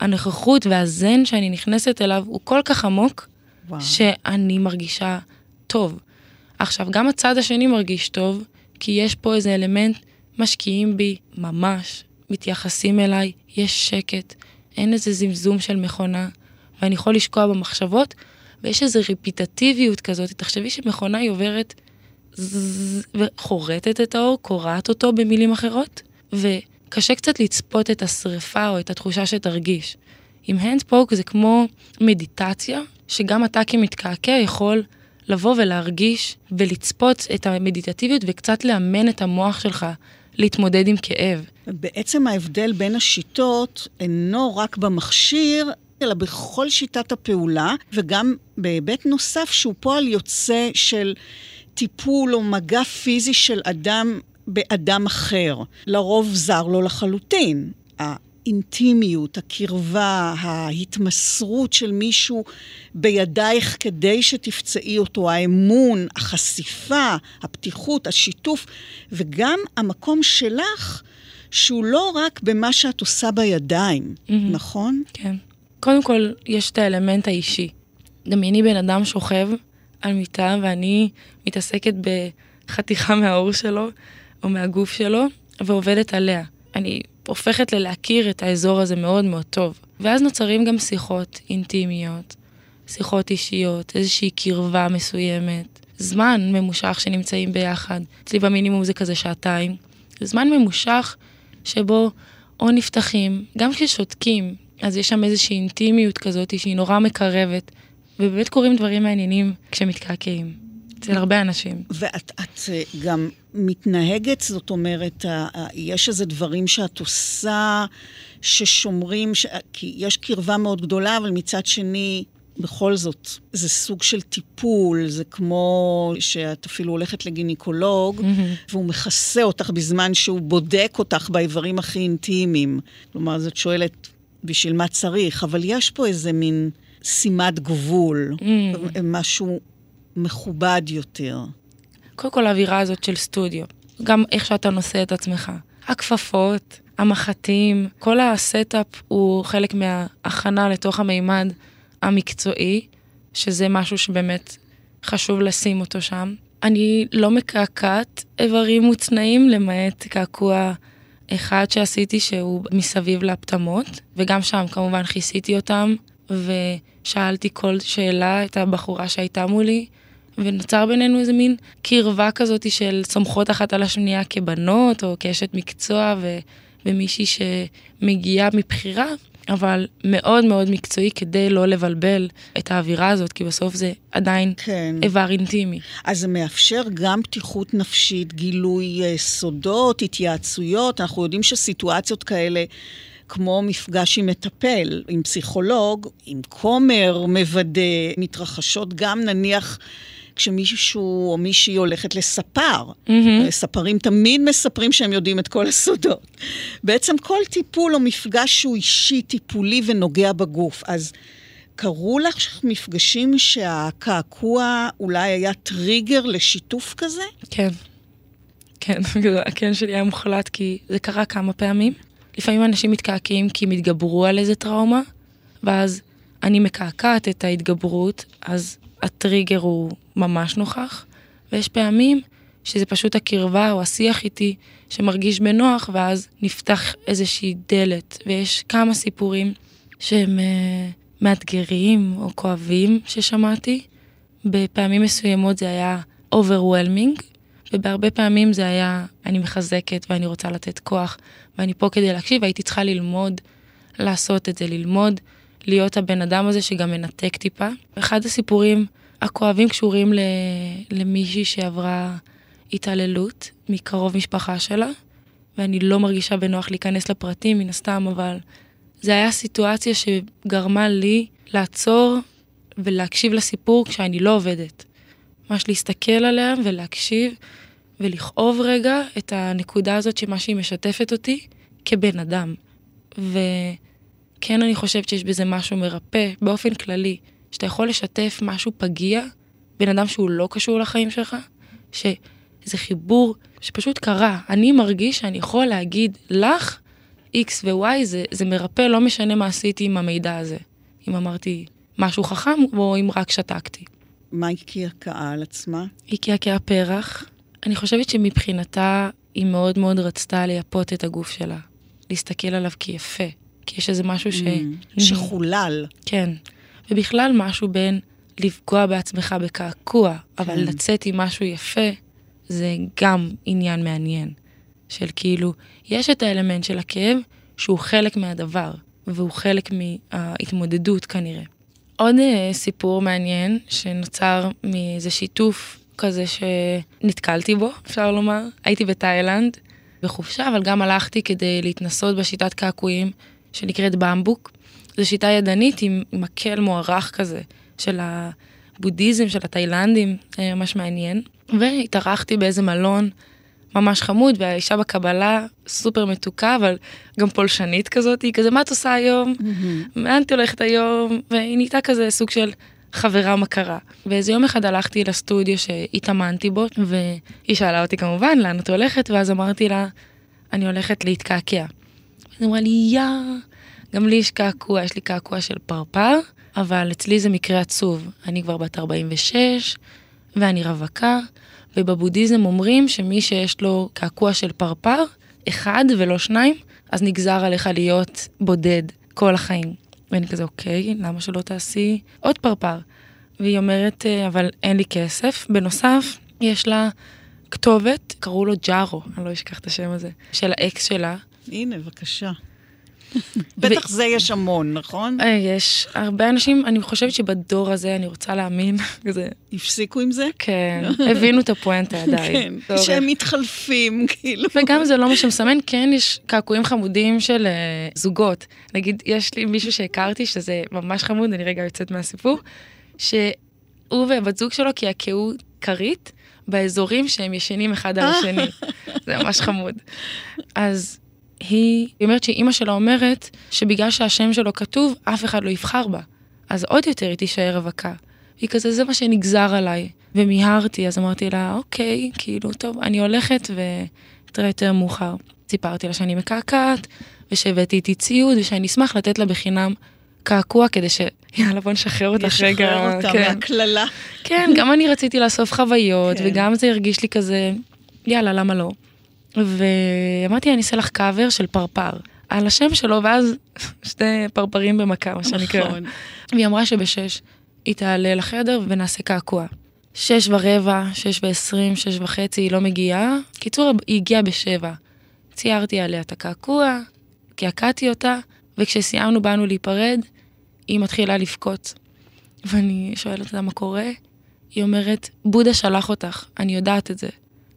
Speaker 4: הנוכחות והזן שאני נכנסת אליו הוא כל כך עמוק, וואו. שאני מרגישה טוב. עכשיו, גם הצד השני מרגיש טוב, כי יש פה איזה אלמנט, משקיעים בי ממש, מתייחסים אליי, יש שקט, אין איזה זמזום של מכונה, ואני יכול לשקוע במחשבות, ויש איזו רפיטטיביות כזאת, תחשבי שמכונה היא עוברת וחורטת את האור, קורעת אותו במילים אחרות, וקשה קצת לצפות את השריפה או את התחושה שתרגיש. עם הנדפוק זה כמו מדיטציה, שגם אתה כמתקעקע יכול לבוא ולהרגיש ולצפות את המדיטטיביות וקצת לאמן את המוח שלך להתמודד עם כאב.
Speaker 3: בעצם ההבדל בין השיטות אינו רק במכשיר, אלא בכל שיטת הפעולה, וגם בהיבט נוסף שהוא פועל יוצא של טיפול או מגע פיזי של אדם באדם אחר. לרוב זר לו לחלוטין. האינטימיות, הקרבה, ההתמסרות של מישהו בידייך כדי שתפצעי אותו, האמון, החשיפה, הפתיחות, השיתוף, וגם המקום שלך, שהוא לא רק במה שאת עושה בידיים, mm-hmm. נכון?
Speaker 4: כן. קודם כל, יש את האלמנט האישי. דמייני בן אדם שוכב על מיטה ואני מתעסקת בחתיכה מהעור שלו או מהגוף שלו ועובדת עליה. אני הופכת ללהכיר את האזור הזה מאוד מאוד טוב. ואז נוצרים גם שיחות אינטימיות, שיחות אישיות, איזושהי קרבה מסוימת, זמן ממושך שנמצאים ביחד. אצלי במינימום זה כזה שעתיים. זמן ממושך שבו או נפתחים, גם כששותקים, אז יש שם איזושהי אינטימיות כזאת שהיא נורא מקרבת, ובאמת קורים דברים מעניינים כשמתקעקעים. אצל הרבה אנשים.
Speaker 3: ואת את אה, גם מתנהגת, זאת אומרת, יש איזה דברים שאת עושה ששומרים, ש... כי יש קרבה מאוד גדולה, אבל מצד שני, בכל זאת, זה סוג של טיפול, זה כמו שאת אפילו הולכת לגינקולוג, mm-hmm. והוא מכסה אותך בזמן שהוא בודק אותך באיברים הכי אינטימיים. כלומר, זאת שואלת, בשביל מה צריך? אבל יש פה איזה מין שימת גבול, mm. משהו מכובד יותר.
Speaker 4: קודם כל האווירה הזאת של סטודיו, גם איך שאתה נושא את עצמך. הכפפות, המחטים, כל ה setup הוא חלק מההכנה לתוך המימד המקצועי, שזה משהו שבאמת חשוב לשים אותו שם. אני לא מקעקעת איברים מוצנעים, למעט קעקוע אחד שעשיתי שהוא מסביב לפטמות, וגם שם כמובן כיסיתי אותם, ושאלתי כל שאלה את הבחורה שהייתה מולי, ונוצר בינינו איזה מין קרבה כזאת של סומכות אחת על השנייה כבנות, או כאשת מקצוע, ו... ומישהי שמגיעה מבחירה, אבל מאוד מאוד מקצועי כדי לא לבלבל את האווירה הזאת, כי בסוף זה עדיין כן. איבר אינטימי.
Speaker 3: אז זה מאפשר גם פתיחות נפשית, גילוי אה, סודות, התייעצויות. אנחנו יודעים שסיטואציות כאלה... כמו מפגש עם מטפל, עם פסיכולוג, עם כומר מוודא, מתרחשות גם נניח כשמישהו או מישהי הולכת לספר. Mm-hmm. ספרים תמיד מספרים שהם יודעים את כל הסודות. בעצם כל טיפול או מפגש שהוא אישי, טיפולי ונוגע בגוף. אז קרו לך מפגשים שהקעקוע אולי היה טריגר לשיתוף כזה?
Speaker 4: כן. כן, הכן שלי היה מוחלט כי זה קרה כמה פעמים. לפעמים אנשים מתקעקעים כי הם התגברו על איזה טראומה, ואז אני מקעקעת את ההתגברות, אז הטריגר הוא ממש נוכח, ויש פעמים שזה פשוט הקרבה או השיח איתי שמרגיש בנוח, ואז נפתח איזושהי דלת, ויש כמה סיפורים שהם uh, מאתגרים או כואבים ששמעתי. בפעמים מסוימות זה היה overwhelming, ובהרבה פעמים זה היה אני מחזקת ואני רוצה לתת כוח, ואני פה כדי להקשיב, והייתי צריכה ללמוד לעשות את זה, ללמוד להיות הבן אדם הזה שגם מנתק טיפה. אחד הסיפורים הכואבים קשורים למישהי שעברה התעללות מקרוב משפחה שלה, ואני לא מרגישה בנוח להיכנס לפרטים מן הסתם, אבל זה היה סיטואציה שגרמה לי לעצור ולהקשיב לסיפור כשאני לא עובדת. ממש להסתכל עליה ולהקשיב ולכאוב רגע את הנקודה הזאת שמה שהיא משתפת אותי כבן אדם. וכן, אני חושבת שיש בזה משהו מרפא באופן כללי. שאתה יכול לשתף משהו פגיע, בן אדם שהוא לא קשור לחיים שלך, שזה חיבור שפשוט קרה. אני מרגיש שאני יכול להגיד לך, X ו-Y, זה, זה מרפא, לא משנה מה עשיתי עם המידע הזה. אם אמרתי משהו חכם, או אם רק שתקתי.
Speaker 3: מה הקעקעה על עצמה?
Speaker 4: היא קעקעה פרח. אני חושבת שמבחינתה היא מאוד מאוד רצתה לייפות את הגוף שלה. להסתכל עליו כיפה. כי יש איזה משהו ש...
Speaker 3: Mm, שחולל.
Speaker 4: כן. ובכלל משהו בין לפגוע בעצמך בקעקוע, אבל
Speaker 3: כן.
Speaker 4: לצאת עם משהו יפה, זה גם עניין מעניין. של כאילו, יש את האלמנט של הכאב, שהוא חלק מהדבר, והוא חלק מההתמודדות כנראה. עוד אה, סיפור מעניין שנוצר מאיזה שיתוף כזה שנתקלתי בו, אפשר לומר. הייתי בתאילנד בחופשה, אבל גם הלכתי כדי להתנסות בשיטת קעקועים שנקראת במבוק. זו שיטה ידנית עם מקל מוערך כזה של הבודהיזם, של התאילנדים, היה ממש מעניין. והתארחתי באיזה מלון ממש חמוד, והאישה בקבלה סופר מתוקה, אבל גם פולשנית כזאת, היא כזה, מה את עושה היום? לאן את הולכת היום? והיא נהייתה כזה סוג של חברה מכרה. ואיזה יום אחד הלכתי לסטודיו שהתאמנתי בו, והיא שאלה אותי כמובן, לאן את הולכת? ואז אמרתי לה, אני הולכת להתקעקע. היא אמרה לי, יא, גם לי יש קעקוע, יש לי קעקוע של פרפר, אבל אצלי זה מקרה עצוב. אני כבר בת 46, ואני רווקה, ובבודהיזם אומרים שמי שיש לו קעקוע של פרפר, אחד ולא שניים, אז נגזר עליך להיות בודד כל החיים. ואני כזה, אוקיי, למה שלא תעשי עוד פרפר? והיא אומרת, "אה, אבל אין לי כסף. בנוסף, יש לה כתובת, קראו לו ג'ארו, אני לא אשכח את השם הזה, של האקס שלה.
Speaker 3: הנה, בבקשה. בטח זה יש המון, נכון?
Speaker 4: אה, יש הרבה אנשים, אני חושבת שבדור הזה, אני רוצה להאמין, כזה,
Speaker 3: הפסיקו עם זה?
Speaker 4: כן, הבינו את הפואנטה די.
Speaker 3: כן. שהם מתחלפים, כאילו.
Speaker 4: וגם זה לא מה שמסמן, כן יש קעקועים חמודים של אה, זוגות. נגיד, יש לי מישהו שהכרתי, שזה ממש חמוד, אני רגע יוצאת מהסיפור, שהוא והבת זוג שלו קעקעו כרית באזורים שהם ישנים אחד על השני. זה ממש חמוד. אז היא, היא אומרת שאימא שלה אומרת שבגלל שהשם שלו כתוב, אף אחד לא יבחר בה. אז עוד יותר היא תישאר רווקה. היא כזה, זה מה שנגזר עליי. ומיהרתי, אז אמרתי לה, אוקיי, כאילו, טוב, אני הולכת ונתראה יותר מאוחר. סיפרתי לה שאני מקעקעת, ושהבאתי איתי ציוד, ושאני אשמח לתת לה בחינם קעקוע, כדי ש... יאללה, בוא נשחרר אותך רגע.
Speaker 3: לשחרר אותה
Speaker 4: כן.
Speaker 3: מהקללה.
Speaker 4: כן, גם אני רציתי לאסוף חוויות,
Speaker 3: כן.
Speaker 4: וגם זה הרגיש לי כזה, יאללה, למה לא? ואמרתי, אני אעשה לך קאבר של פרפר. על השם שלו, ואז שתי פרפרים במכה, מה שנקרא.
Speaker 3: נכון.
Speaker 4: והיא אמרה שבשש היא תעלה לחדר ונעשה קעקוע. שש ורבע, שש ועשרים, שש וחצי, היא לא מגיעה. קיצור, היא הגיעה בשבע. ציירתי עליה את הקעקוע, קעקעתי אותה, וכשסיימנו באנו להיפרד, היא מתחילה לבכות. ואני שואלת אותה מה קורה, היא אומרת, בודה שלח אותך, אני יודעת את זה.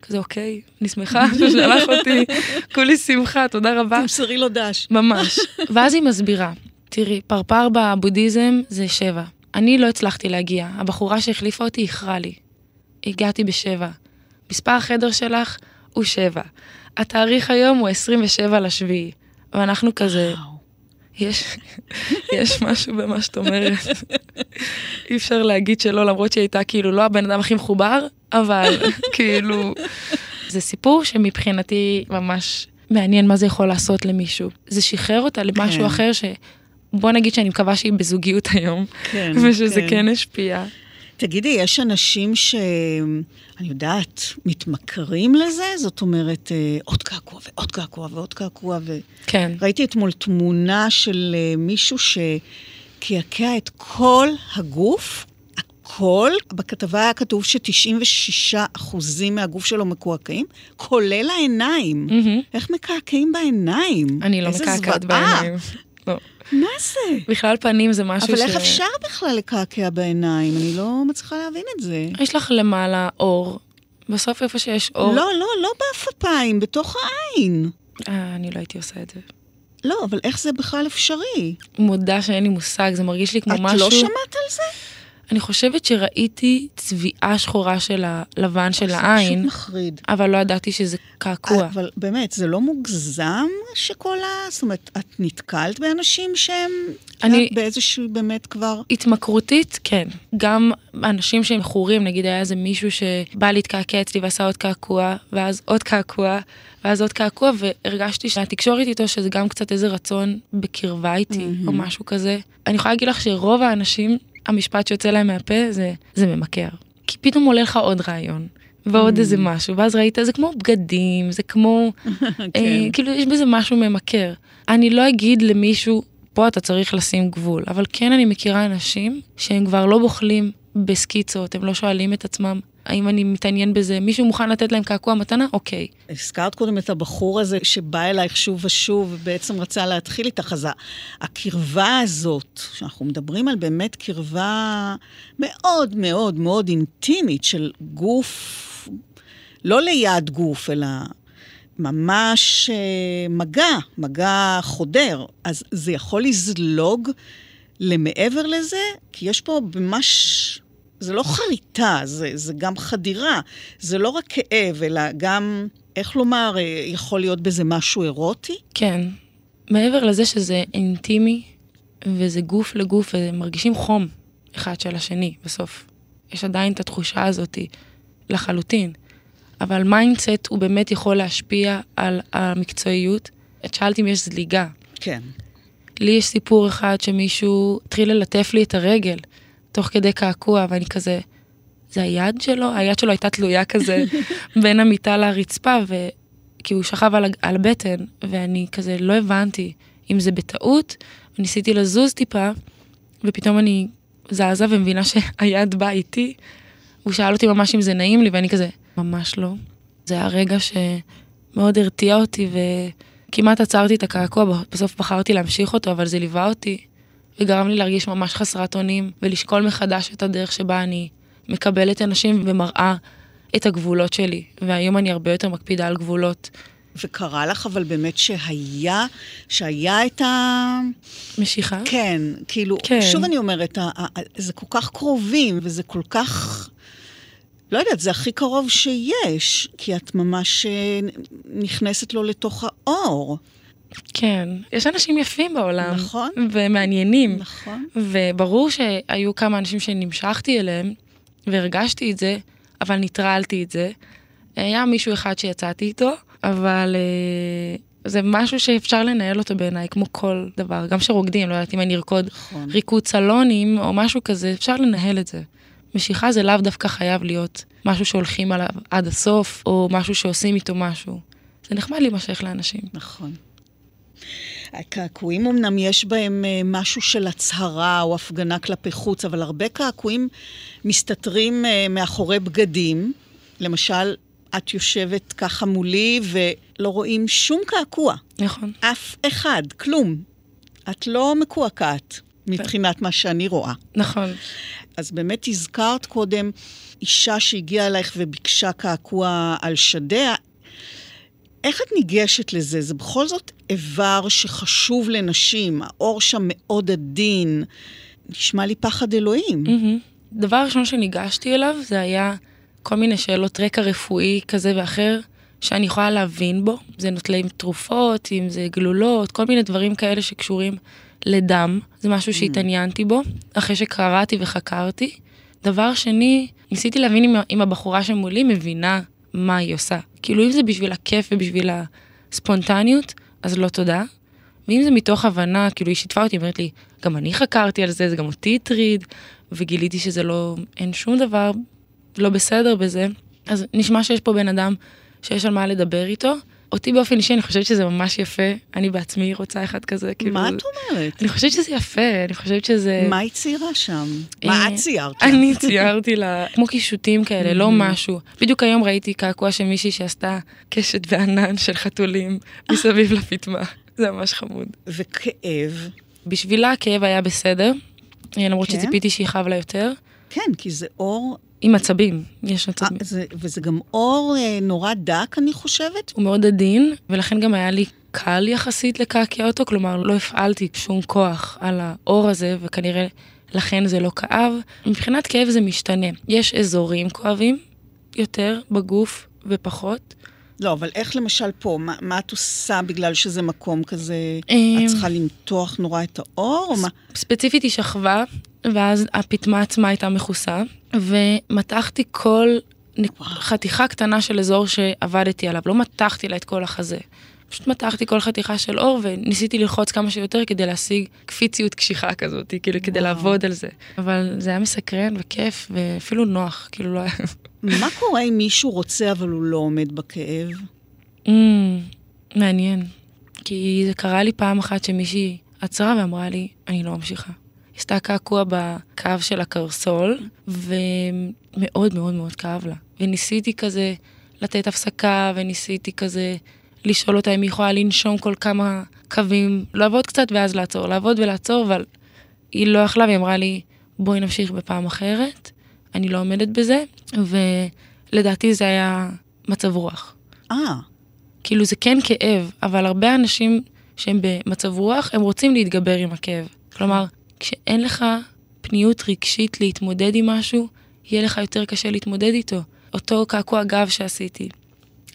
Speaker 4: כזה, אוקיי, אני שמחה ששלח אותי, כולי שמחה, תודה רבה.
Speaker 3: תמסרי לו דש.
Speaker 4: ממש. ואז היא מסבירה, תראי, פרפר בבודהיזם זה שבע. אני לא הצלחתי להגיע, הבחורה שהחליפה אותי איחרה לי. הגעתי בשבע. מספר החדר שלך הוא שבע. התאריך היום הוא 27 לשביעי. ואנחנו כזה. יש, יש משהו במה שאת אומרת. אי אפשר להגיד שלא, למרות שהיא הייתה כאילו לא הבן אדם הכי מחובר, אבל כאילו, זה סיפור שמבחינתי ממש מעניין מה זה יכול לעשות למישהו. זה שחרר אותה למשהו
Speaker 3: כן.
Speaker 4: אחר ש... בוא נגיד שאני מקווה שהיא בזוגיות היום,
Speaker 3: כן,
Speaker 4: ושזה
Speaker 3: כן.
Speaker 4: כן השפיע.
Speaker 3: תגידי, יש אנשים ש... אני יודעת, מתמכרים לזה? זאת אומרת, אה, עוד קעקוע ועוד קעקוע ועוד קעקוע. ו...
Speaker 4: כן.
Speaker 3: ראיתי אתמול תמונה של אה, מישהו שקעקע את כל הגוף, הכל. בכתבה היה כתוב ש-96% מהגוף שלו מקועקעים, כולל העיניים.
Speaker 4: מהמם.
Speaker 3: איך מקעקעים בעיניים?
Speaker 4: אני לא מקעקעת. בעיניים. לא.
Speaker 3: מה זה?
Speaker 4: בכלל פנים זה משהו
Speaker 3: אבל
Speaker 4: ש...
Speaker 3: איך אפשר בכלל לקעקע בעיניים? אני לא מצליחה להבין את זה.
Speaker 4: יש לך למעלה אור. בסוף איפה שיש אור...
Speaker 3: לא, לא, לא בעפפיים, בתוך העין.
Speaker 4: אה, אני לא הייתי עושה את זה.
Speaker 3: לא, אבל איך זה בכלל אפשרי?
Speaker 4: מודה שאין לי מושג, זה מרגיש לי כמו
Speaker 3: את
Speaker 4: משהו...
Speaker 3: לא שמעת על זה?
Speaker 4: אני חושבת שראיתי צביעה שחורה של הלבן של
Speaker 3: זה
Speaker 4: העין,
Speaker 3: פשוט מחריד.
Speaker 4: אבל לא ידעתי שזה קעקוע.
Speaker 3: אבל באמת, זה לא מוגזם שכל ה... זאת אומרת, את נתקלת באנשים שהם...
Speaker 4: אני-.
Speaker 3: באיזשהו באמת כבר...
Speaker 4: התמכרותית, כן. גם אנשים שהם מכורים, נגיד היה איזה מישהו שבא להתקעקע אצלי ועשה עוד קעקוע, ואז עוד קעקוע, ואז עוד קעקוע, והרגשתי שהתקשורת איתו, שזה גם קצת איזה רצון בקרבה איתי, או משהו כזה. אני יכולה להגיד לך שרוב האנשים המשפט שיוצא להם מהפה זה, זה ממכר. כי פתאום עולה לך עוד רעיון, ועוד איזה משהו, ואז ראית, זה כמו בגדים, זה כמו, אה, כאילו יש בזה משהו ממכר. אני לא אגיד למישהו, פה אתה צריך לשים גבול, אבל כן אני מכירה אנשים שהם כבר לא בוחלים בסקיצות, הם לא שואלים את עצמם, האם אני מתעניין בזה, מישהו מוכן לתת להם קעקוע מתנה? אוקיי.
Speaker 3: הזכרת קודם את הבחור הזה שבא אלייך שוב ושוב, ובעצם רצה להתחיל איתך, אז הקרבה הזאת, שאנחנו מדברים על באמת קרבה מאוד מאוד מאוד אינטימית של גוף, לא ליד גוף, אלא ממש אה, מגע, מגע חודר. אז זה יכול לזלוג למעבר לזה, כי יש פה ממש... זה לא חריטה, זה, זה גם חדירה. זה לא רק כאב, אלא גם, איך לומר, אה, יכול להיות בזה משהו אירוטי?
Speaker 4: כן. מעבר לזה שזה אינטימי, וזה גוף לגוף, ומרגישים חום אחד של השני בסוף. יש עדיין את התחושה הזאת לחלוטין. אבל mindset הוא באמת יכול להשפיע על המקצועיות. את שאלת אם יש זליגה.
Speaker 3: כן.
Speaker 4: לי יש סיפור אחד שמישהו התחיל ללטף לי את הרגל תוך כדי קעקוע, ואני כזה, זה היד שלו? היד שלו הייתה תלויה כזה בין המיטה לרצפה, ו... כי הוא שכב על, על הבטן, ואני כזה לא הבנתי אם זה בטעות, וניסיתי לזוז טיפה, ופתאום אני זזה ומבינה שהיד באה איתי. הוא שאל אותי ממש אם זה נעים לי, ואני כזה, ממש לא. זה היה רגע שמאוד הרתיע אותי, וכמעט עצרתי את הקעקוע, בסוף בחרתי להמשיך אותו, אבל זה ליווה אותי, וגרם לי להרגיש ממש חסרת אונים, ולשקול מחדש את הדרך שבה אני מקבלת אנשים ומראה את הגבולות שלי. והיום אני הרבה יותר מקפידה על גבולות.
Speaker 3: וקרה לך אבל באמת שהיה, שהיה את ה...
Speaker 4: משיכה?
Speaker 3: כן, כאילו, כן. שוב אני אומרת, זה כל כך קרובים, וזה כל כך... לא יודעת, זה הכי קרוב שיש, כי את ממש אה, נכנסת לו לתוך האור.
Speaker 4: כן, יש אנשים יפים בעולם.
Speaker 3: נכון.
Speaker 4: ומעניינים.
Speaker 3: נכון.
Speaker 4: וברור שהיו כמה אנשים שנמשכתי אליהם, והרגשתי את זה, אבל ניטרלתי את זה. היה מישהו אחד שיצאתי איתו, אבל uh, זה משהו שאפשר לנהל אותו בעיניי, כמו כל דבר. גם שרוקדים, לא יודעת אם אני ארקוד נכון. ריקוד סלונים או משהו כזה, אפשר לנהל את זה. משיכה זה לאו דווקא חייב להיות משהו שהולכים עליו עד הסוף, או משהו שעושים איתו משהו. זה נחמד להימשך לאנשים.
Speaker 3: נכון. הקעקועים אמנם יש בהם אה, משהו של הצהרה או הפגנה כלפי חוץ, אבל הרבה קעקועים מסתתרים אה, מאחורי בגדים. למשל, את יושבת ככה מולי ולא רואים שום קעקוע.
Speaker 4: נכון.
Speaker 3: אף אחד, כלום. את לא מקועקעת מבחינת מה שאני רואה.
Speaker 4: נכון.
Speaker 3: אז באמת הזכרת קודם אישה שהגיעה אלייך וביקשה קעקוע על שדיה. איך את ניגשת לזה? זה בכל זאת איבר שחשוב לנשים, האור שם מאוד עדין. נשמע לי פחד אלוהים.
Speaker 4: Mm-hmm. דבר ראשון שניגשתי אליו זה היה כל מיני שאלות רקע רפואי כזה ואחר, שאני יכולה להבין בו. זה נוטלי תרופות, אם זה גלולות, כל מיני דברים כאלה שקשורים לדם. זה משהו. שהתעניינתי בו, אחרי שקראתי וחקרתי. דבר שני, ניסיתי להבין אם, אם הבחורה שמולי מבינה מה היא עושה. כאילו, אם זה בשביל הכיף ובשביל הספונטניות, אז לא תודה. ואם זה מתוך הבנה, כאילו, היא שיתפה אותי, אומרת לי, גם אני חקרתי על זה, זה גם אותי הטריד, וגיליתי שזה לא, אין שום דבר לא בסדר בזה, אז נשמע שיש פה בן אדם שיש על מה לדבר איתו. אותי באופן אישי, אני חושבת שזה ממש יפה. אני בעצמי רוצה אחד כזה, כאילו...
Speaker 3: מה את אומרת?
Speaker 4: אני חושבת שזה יפה, אני חושבת שזה...
Speaker 3: מה היא ציירה שם? מה
Speaker 4: אה,
Speaker 3: את ציירת?
Speaker 4: אני ציירתי לה, כמו קישוטים כאלה, לא משהו. בדיוק היום ראיתי קעקוע של מישהי שעשתה קשת וענן של חתולים מסביב לפטמה. זה ממש חמוד.
Speaker 3: וכאב?
Speaker 4: בשבילה הכאב היה בסדר, למרות כן? שציפיתי שיכאב לה יותר.
Speaker 3: כן, כי זה אור
Speaker 4: עם עצבים, יש עצבים.
Speaker 3: 아, זה, וזה גם אור אה, נורא דק, אני חושבת.
Speaker 4: הוא מאוד עדין, ולכן גם היה לי קל יחסית לקעקע אותו, כלומר לא הפעלתי שום כוח על האור הזה, וכנראה לכן זה לא כאב. מבחינת כאב זה משתנה. יש אזורים כואבים יותר בגוף ופחות.
Speaker 3: לא, אבל איך למשל פה, מה, מה את עושה בגלל שזה מקום כזה, את צריכה למתוח נורא את האור, או מה?
Speaker 4: ספציפית היא שכבה, ואז הפטמה עצמה הייתה מכוסה, ומתחתי כל וואו. חתיכה קטנה של אזור שעבדתי עליו, לא מתחתי לה את כל החזה. פשוט מתחתי כל חתיכה של אור וניסיתי ללחוץ כמה שיותר כדי להשיג קפיציות קשיחה כזאת, כאילו כדי
Speaker 3: וואו.
Speaker 4: לעבוד על זה. אבל זה היה מסקרן וכיף ואפילו נוח, כאילו לא היה...
Speaker 3: מה קורה אם מישהו רוצה אבל הוא לא עומד בכאב?
Speaker 4: Mm, מעניין. כי זה קרה לי פעם אחת שמישהי עצרה ואמרה לי, אני לא ממשיכה. עשתה קעקוע בקו של הקרסול, ומאוד מאוד מאוד כאב לה. וניסיתי כזה לתת הפסקה, וניסיתי כזה לשאול אותה אם היא יכולה לנשום כל כמה קווים, לעבוד קצת ואז לעצור, לעבוד ולעצור, אבל היא לא יכלה, והיא אמרה לי, בואי נמשיך בפעם אחרת, אני לא עומדת בזה, ולדעתי זה היה מצב רוח.
Speaker 3: אה,
Speaker 4: כאילו זה כן כאב, אבל הרבה אנשים שהם במצב רוח, הם רוצים להתגבר עם הכאב. כלומר, כשאין לך פניות רגשית להתמודד עם משהו, יהיה לך יותר קשה להתמודד איתו. אותו קעקוע גב שעשיתי.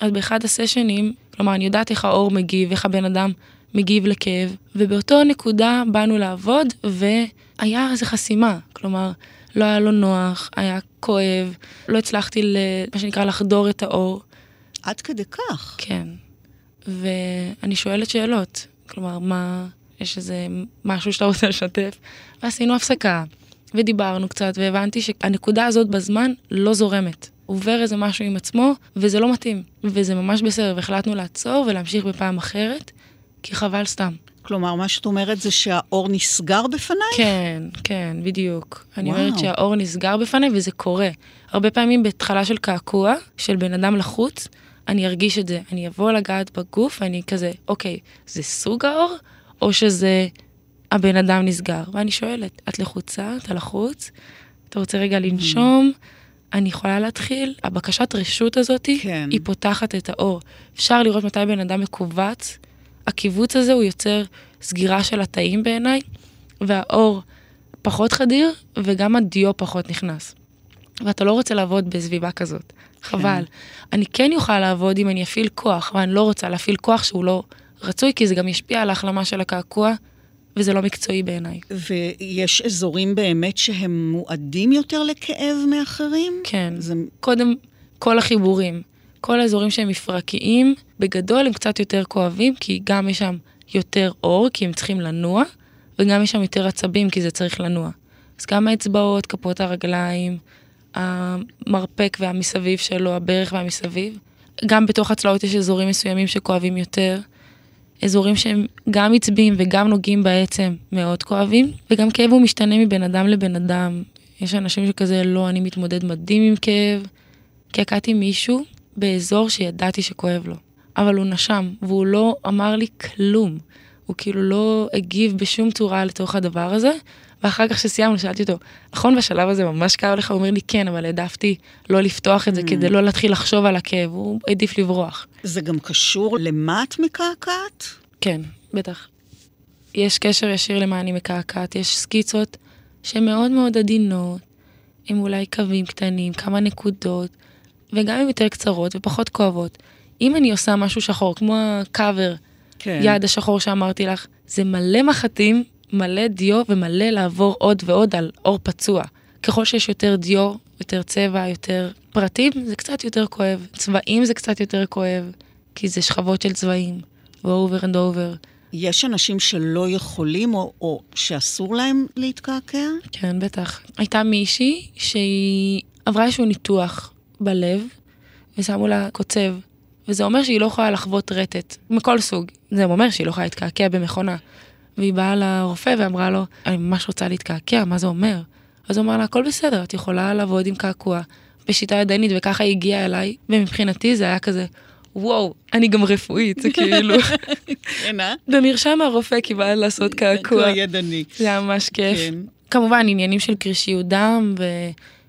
Speaker 4: אז באחד הסשנים, כלומר, אני יודעת איך האור מגיב, איך הבן אדם מגיב לכאב, ובאותו נקודה באנו לעבוד, והיה איזו חסימה. כלומר, לא היה לו נוח, היה כואב, לא הצלחתי, מה שנקרא, לחדור את האור.
Speaker 3: עד כדי כך.
Speaker 4: כן. ואני שואלת שאלות. כלומר, מה, יש איזה משהו שאתה רוצה לשתף? ועשינו הפסקה, ודיברנו קצת, והבנתי שהנקודה הזאת בזמן לא זורמת. עובר איזה משהו עם עצמו, וזה לא מתאים. וזה ממש בסדר, והחלטנו לעצור ולהמשיך בפעם אחרת, כי חבל סתם.
Speaker 3: כלומר, מה שאת אומרת זה שהאור נסגר בפניי?
Speaker 4: כן, כן, בדיוק. אני
Speaker 3: וואו.
Speaker 4: אומרת שהאור נסגר בפניי וזה קורה. הרבה פעמים בהתחלה של קעקוע, של בן אדם לחוץ, אני ארגיש את זה. אני אבוא לגעת בגוף ואני כזה, אוקיי, זה סוג האור, או שזה הבן אדם נסגר? ואני שואלת, את לחוצה? אתה לחוץ? אתה רוצה רגע לנשום? אני יכולה להתחיל? הבקשת רשות הזאת,
Speaker 3: כן.
Speaker 4: היא פותחת את האור. אפשר לראות מתי בן אדם מכווץ. הקיבוץ הזה הוא יוצר סגירה של התאים בעיניי, והאור פחות חדיר, וגם הדיו פחות נכנס. ואתה לא רוצה לעבוד בסביבה כזאת, חבל. אני כן אוכל לעבוד אם אני אפעיל כוח, אבל אני לא רוצה להפעיל כוח שהוא לא רצוי, כי זה גם ישפיע על ההחלמה של הקעקוע, וזה לא מקצועי בעיניי.
Speaker 3: ויש אזורים באמת שהם מועדים יותר לכאב מאחרים?
Speaker 4: כן.
Speaker 3: זה...
Speaker 4: קודם, כל החיבורים, כל האזורים שהם מפרקיים, בגדול הם קצת יותר כואבים, כי גם יש שם יותר אור, כי הם צריכים לנוע, וגם יש שם יותר עצבים, כי זה צריך לנוע. אז גם האצבעות, כפות הרגליים, המרפק והמסביב שלו, הברך והמסביב. גם בתוך הצלעות יש אזורים מסוימים שכואבים יותר. אזורים שהם גם עצביים וגם נוגעים בעצם מאוד כואבים, וגם כאב הוא משתנה מבן אדם לבן אדם. יש אנשים שכזה, לא, אני מתמודד מדהים עם כאב. קעקעתי מישהו באזור שידעתי שכואב לו, אבל הוא נשם, והוא לא אמר לי כלום. הוא כאילו לא הגיב בשום צורה לתוך הדבר הזה, ואחר כך שסיימנו שאלתי אותו, נכון בשלב הזה ממש כאב לך? הוא אומר לי כן, אבל העדפתי לא לפתוח את זה כדי לא להתחיל לחשוב על הכאב, הוא העדיף לברוח.
Speaker 3: זה גם קשור למה את מקעקעת?
Speaker 4: כן, בטח. יש קשר ישיר למה אני מקעקעת, יש סקיצות שהן מאוד מאוד עדינות, עם אולי קווים קטנים, כמה נקודות, וגם הן יותר קצרות ופחות כואבות. אם אני עושה משהו שחור, כמו הקאבר,
Speaker 3: כן.
Speaker 4: יעד השחור שאמרתי לך, זה מלא מחטים, מלא דיו ומלא לעבור עוד ועוד על אור פצוע. ככל שיש יותר דיו, יותר צבע, יותר פרטים, זה קצת יותר כואב. צבעים זה קצת יותר כואב, כי זה שכבות של צבעים, ו-over and over.
Speaker 3: יש אנשים שלא יכולים או, או שאסור להם להתקעקע?
Speaker 4: כן, בטח. הייתה מישהי שהיא עברה איזשהו ניתוח בלב, ושמו לה קוצב, וזה אומר שהיא לא יכולה לחוות רטט, מכל סוג. זה אומר שהיא לא יכולה להתקעקע במכונה. והיא באה לרופא ואמרה לו, אני ממש רוצה להתקעקע, מה זה אומר? אז הוא אמר לה, הכל בסדר, את יכולה לעבוד עם קעקוע בשיטה ידנית, וככה היא הגיעה אליי, ומבחינתי זה היה כזה, וואו, אני גם רפואית, זה כאילו,
Speaker 3: כן, אה?
Speaker 4: במרשם הרופא קיבלת לעשות קעקוע.
Speaker 3: ידני.
Speaker 4: זה היה ממש כיף.
Speaker 3: כן.
Speaker 4: כמובן, עניינים של קרישיות דם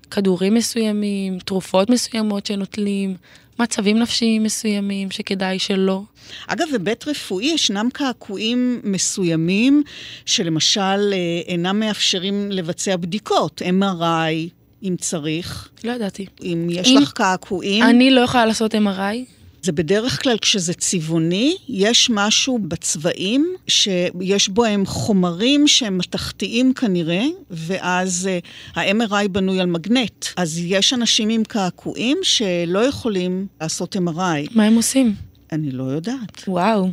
Speaker 4: וכדורים מסוימים, תרופות מסוימות שנוטלים, מצבים נפשיים מסוימים שכדאי שלא.
Speaker 3: אגב, בבית רפואי ישנם קעקועים מסוימים, שלמשל אה, אינם מאפשרים לבצע בדיקות, MRI, אם צריך.
Speaker 4: לא ידעתי.
Speaker 3: אם יש
Speaker 4: אם-
Speaker 3: לך קעקועים,
Speaker 4: אני לא יכולה לעשות MRI,
Speaker 3: זה בדרך כלל כשזה צבעוני, יש משהו בצבעים שיש בהם חומרים שהם מתכתיים כנראה, ואז uh, ה-MRI בנוי על מגנט. אז יש אנשים עם קעקועים שלא יכולים לעשות MRI.
Speaker 4: מה הם עושים?
Speaker 3: אני לא יודעת.
Speaker 4: וואו.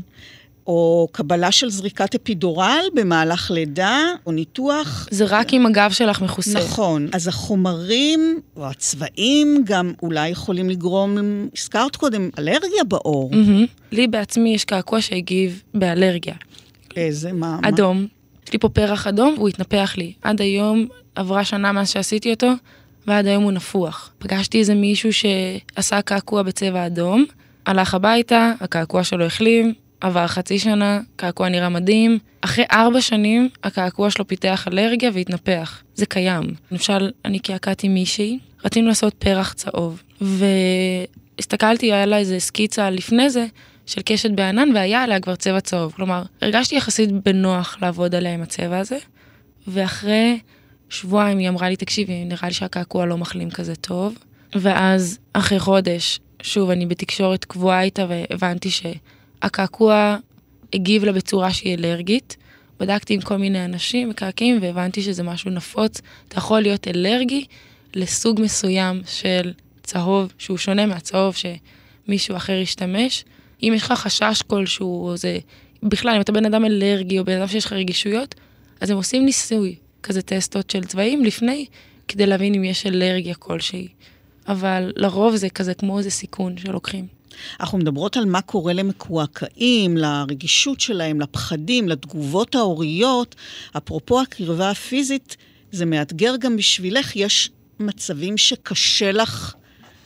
Speaker 3: או קבלה של זריקת אפידורל במהלך לידה, או ניתוח.
Speaker 4: זה רק אם הגב שלך מכוסה.
Speaker 3: נכון. אז החומרים, או הצבעים, גם אולי יכולים לגרום, הזכרת קודם, אלרגיה בעור.
Speaker 4: מהמם. לי בעצמי יש קעקוע שהגיב באלרגיה.
Speaker 3: איזה, מה? מה?
Speaker 4: אדום. יש לי פה פרח אדום והוא התנפח לי. עד היום עברה שנה מאז שעשיתי אותו, ועד היום הוא נפוח. פגשתי איזה מישהו שעשה קעקוע בצבע אדום, הלך הביתה, הקעקוע שלו החלים, עבר חצי שנה, קעקוע נראה מדהים. אחרי ארבע שנים, הקעקוע שלו פיתח אלרגיה והתנפח. זה קיים. למשל, אני קעקעתי מישהי, רצינו לעשות פרח צהוב, והסתכלתי, היה לה איזה סקיצה לפני זה, של קשת בענן, והיה עליה כבר צבע צהוב. כלומר, הרגשתי יחסית בנוח לעבוד עליה עם הצבע הזה, ואחרי שבועיים היא אמרה לי, תקשיבי, נראה לי שהקעקוע לא מחלים כזה טוב. ואז, אחרי חודש, שוב, אני בתקשורת קבועה איתה, והבנתי שהקעקוע הגיב לה בצורה שהיא אלרגית. בדקתי עם כל מיני אנשים מקעקעים, והבנתי שזה משהו נפוץ. אתה יכול להיות אלרגי לסוג מסוים של צהוב, שהוא שונה מהצהוב שמישהו אחר ישתמש. אם יש לך חשש כלשהו, או זה... בכלל, אם אתה בן אדם אלרגי, או בן אדם שיש לך רגישויות, אז הם עושים ניסוי, כזה טסטות של צבעים לפני, כדי להבין אם יש אלרגיה כלשהי. אבל לרוב זה כזה כמו איזה סיכון שלוקחים.
Speaker 3: אנחנו מדברות על מה קורה למקועקעים, לרגישות שלהם, לפחדים, לתגובות ההוריות. אפרופו הקרבה הפיזית, זה מאתגר גם בשבילך. יש מצבים שקשה לך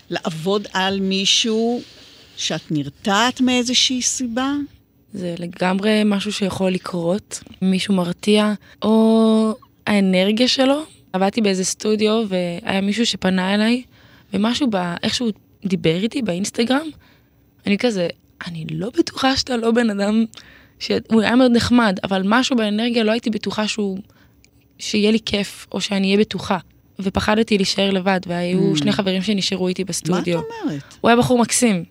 Speaker 3: לעבוד על מישהו שאת נרתעת מאיזושהי סיבה?
Speaker 4: זה לגמרי משהו שיכול לקרות, מישהו מרתיע, או האנרגיה שלו. עבדתי באיזה סטודיו והיה מישהו שפנה אליי, ומשהו באיכשהו דיבר איתי באינסטגרם, אני כזה, אני לא בטוחה שאתה לא בן אדם, שהוא היה מאוד נחמד, אבל משהו באנרגיה לא הייתי בטוחה שהוא, שיהיה לי כיף, או שאני אהיה בטוחה. ופחדתי להישאר לבד, והיו
Speaker 3: Mm.
Speaker 4: שני חברים שנשארו איתי
Speaker 3: מה את
Speaker 4: בסטודיו.
Speaker 3: אומרת?
Speaker 4: הוא היה בחור מקסים,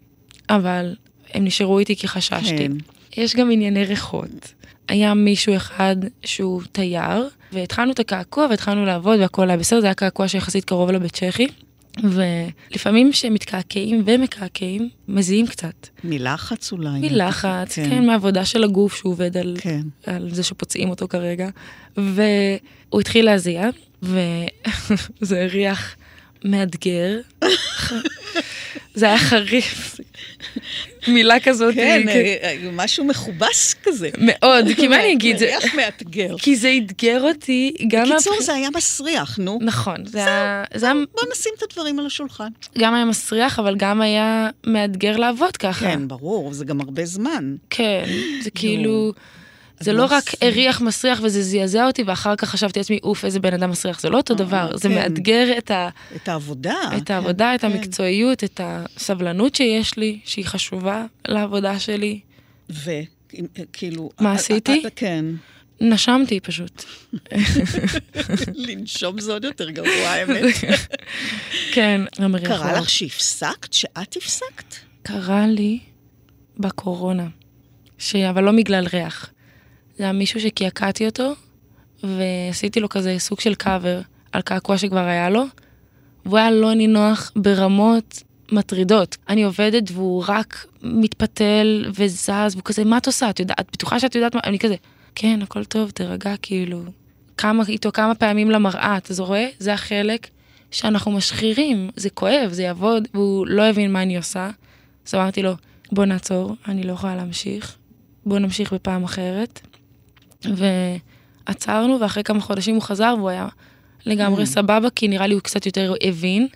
Speaker 4: אבל הם נשארו איתי כי חששתי.
Speaker 3: כן.
Speaker 4: יש גם ענייני ריחות. היה מישהו אחד שהוא תייר, והתחלנו את הקעקוע והתחלנו לעבוד והכל היה בסדר, זה היה קעקוע שיחסית קרוב לבית צ'כי. ולפעמים כשמתקעקעים ומקעקעים, מזיעים קצת.
Speaker 3: מלחץ אולי.
Speaker 4: מלחץ, כן, מעבודה של הגוף שהוא עובד על,
Speaker 3: כן.
Speaker 4: על זה שפוצעים אותו כרגע. והוא התחיל להזיע, וזה הריח מאתגר. זה היה חריף. מילה כזאת.
Speaker 3: כן,
Speaker 4: כ-
Speaker 3: אה, אה, משהו מכובס כזה.
Speaker 4: מאוד, כי מה אני אגיד? זה-
Speaker 3: ריח מאתגר.
Speaker 4: כי זה אתגר אותי גם...
Speaker 3: בקיצור, זה היה מסריח, נו.
Speaker 4: נכון. זה היה
Speaker 3: בוא נשים את הדברים על השולחן.
Speaker 4: גם היה מסריח, אבל גם היה מאתגר לעבוד ככה.
Speaker 3: כן, ברור, זה גם הרבה זמן.
Speaker 4: כן, זה כאילו... זה לא
Speaker 3: מה
Speaker 4: רק? הריח מסריח וזה זעזע אותי, ואחר כך חשבתי לעצמי, אוף, איזה בן אדם מסריח. זה לא אותו דבר, זה
Speaker 3: כן.
Speaker 4: מאתגר את, ה,
Speaker 3: את העבודה.
Speaker 4: את
Speaker 3: כן,
Speaker 4: העבודה, את
Speaker 3: כן.
Speaker 4: המקצועיות, את הסבלנות שיש לי, שהיא חשובה לעבודה שלי.
Speaker 3: וכאילו...
Speaker 4: מה
Speaker 3: אה,
Speaker 4: עשיתי?
Speaker 3: אה, כן.
Speaker 4: נשמתי פשוט.
Speaker 3: לנשום זה עוד יותר גרוע, האמת.
Speaker 4: כן, המריחות.
Speaker 3: קרה לך שהפסקת? שאת הפסקת?
Speaker 4: קרה לי בקורונה, ש... אבל לא בגלל ריח. זה היה מישהו שקעקעתי אותו, ועשיתי לו כזה סוג של קאבר על קעקוע שכבר היה לו, והוא היה לא נינוח ברמות מטרידות. אני עובדת והוא רק מתפתל וזז, והוא כזה, מה את עושה? את יודעת, את בטוחה שאת יודעת מה? אני כזה, כן, הכל טוב, תירגע, כאילו. כמה, איתו כמה פעמים למראה, אתה רואה? זה החלק שאנחנו משחירים, זה כואב, זה יעבוד, והוא לא הבין מה אני עושה. אז אמרתי לו, בוא נעצור, אני לא יכולה להמשיך, בוא נמשיך בפעם אחרת. ועצרנו, ואחרי כמה חודשים הוא חזר, והוא היה לגמרי
Speaker 3: Mm.
Speaker 4: סבבה, כי נראה לי הוא קצת יותר הבין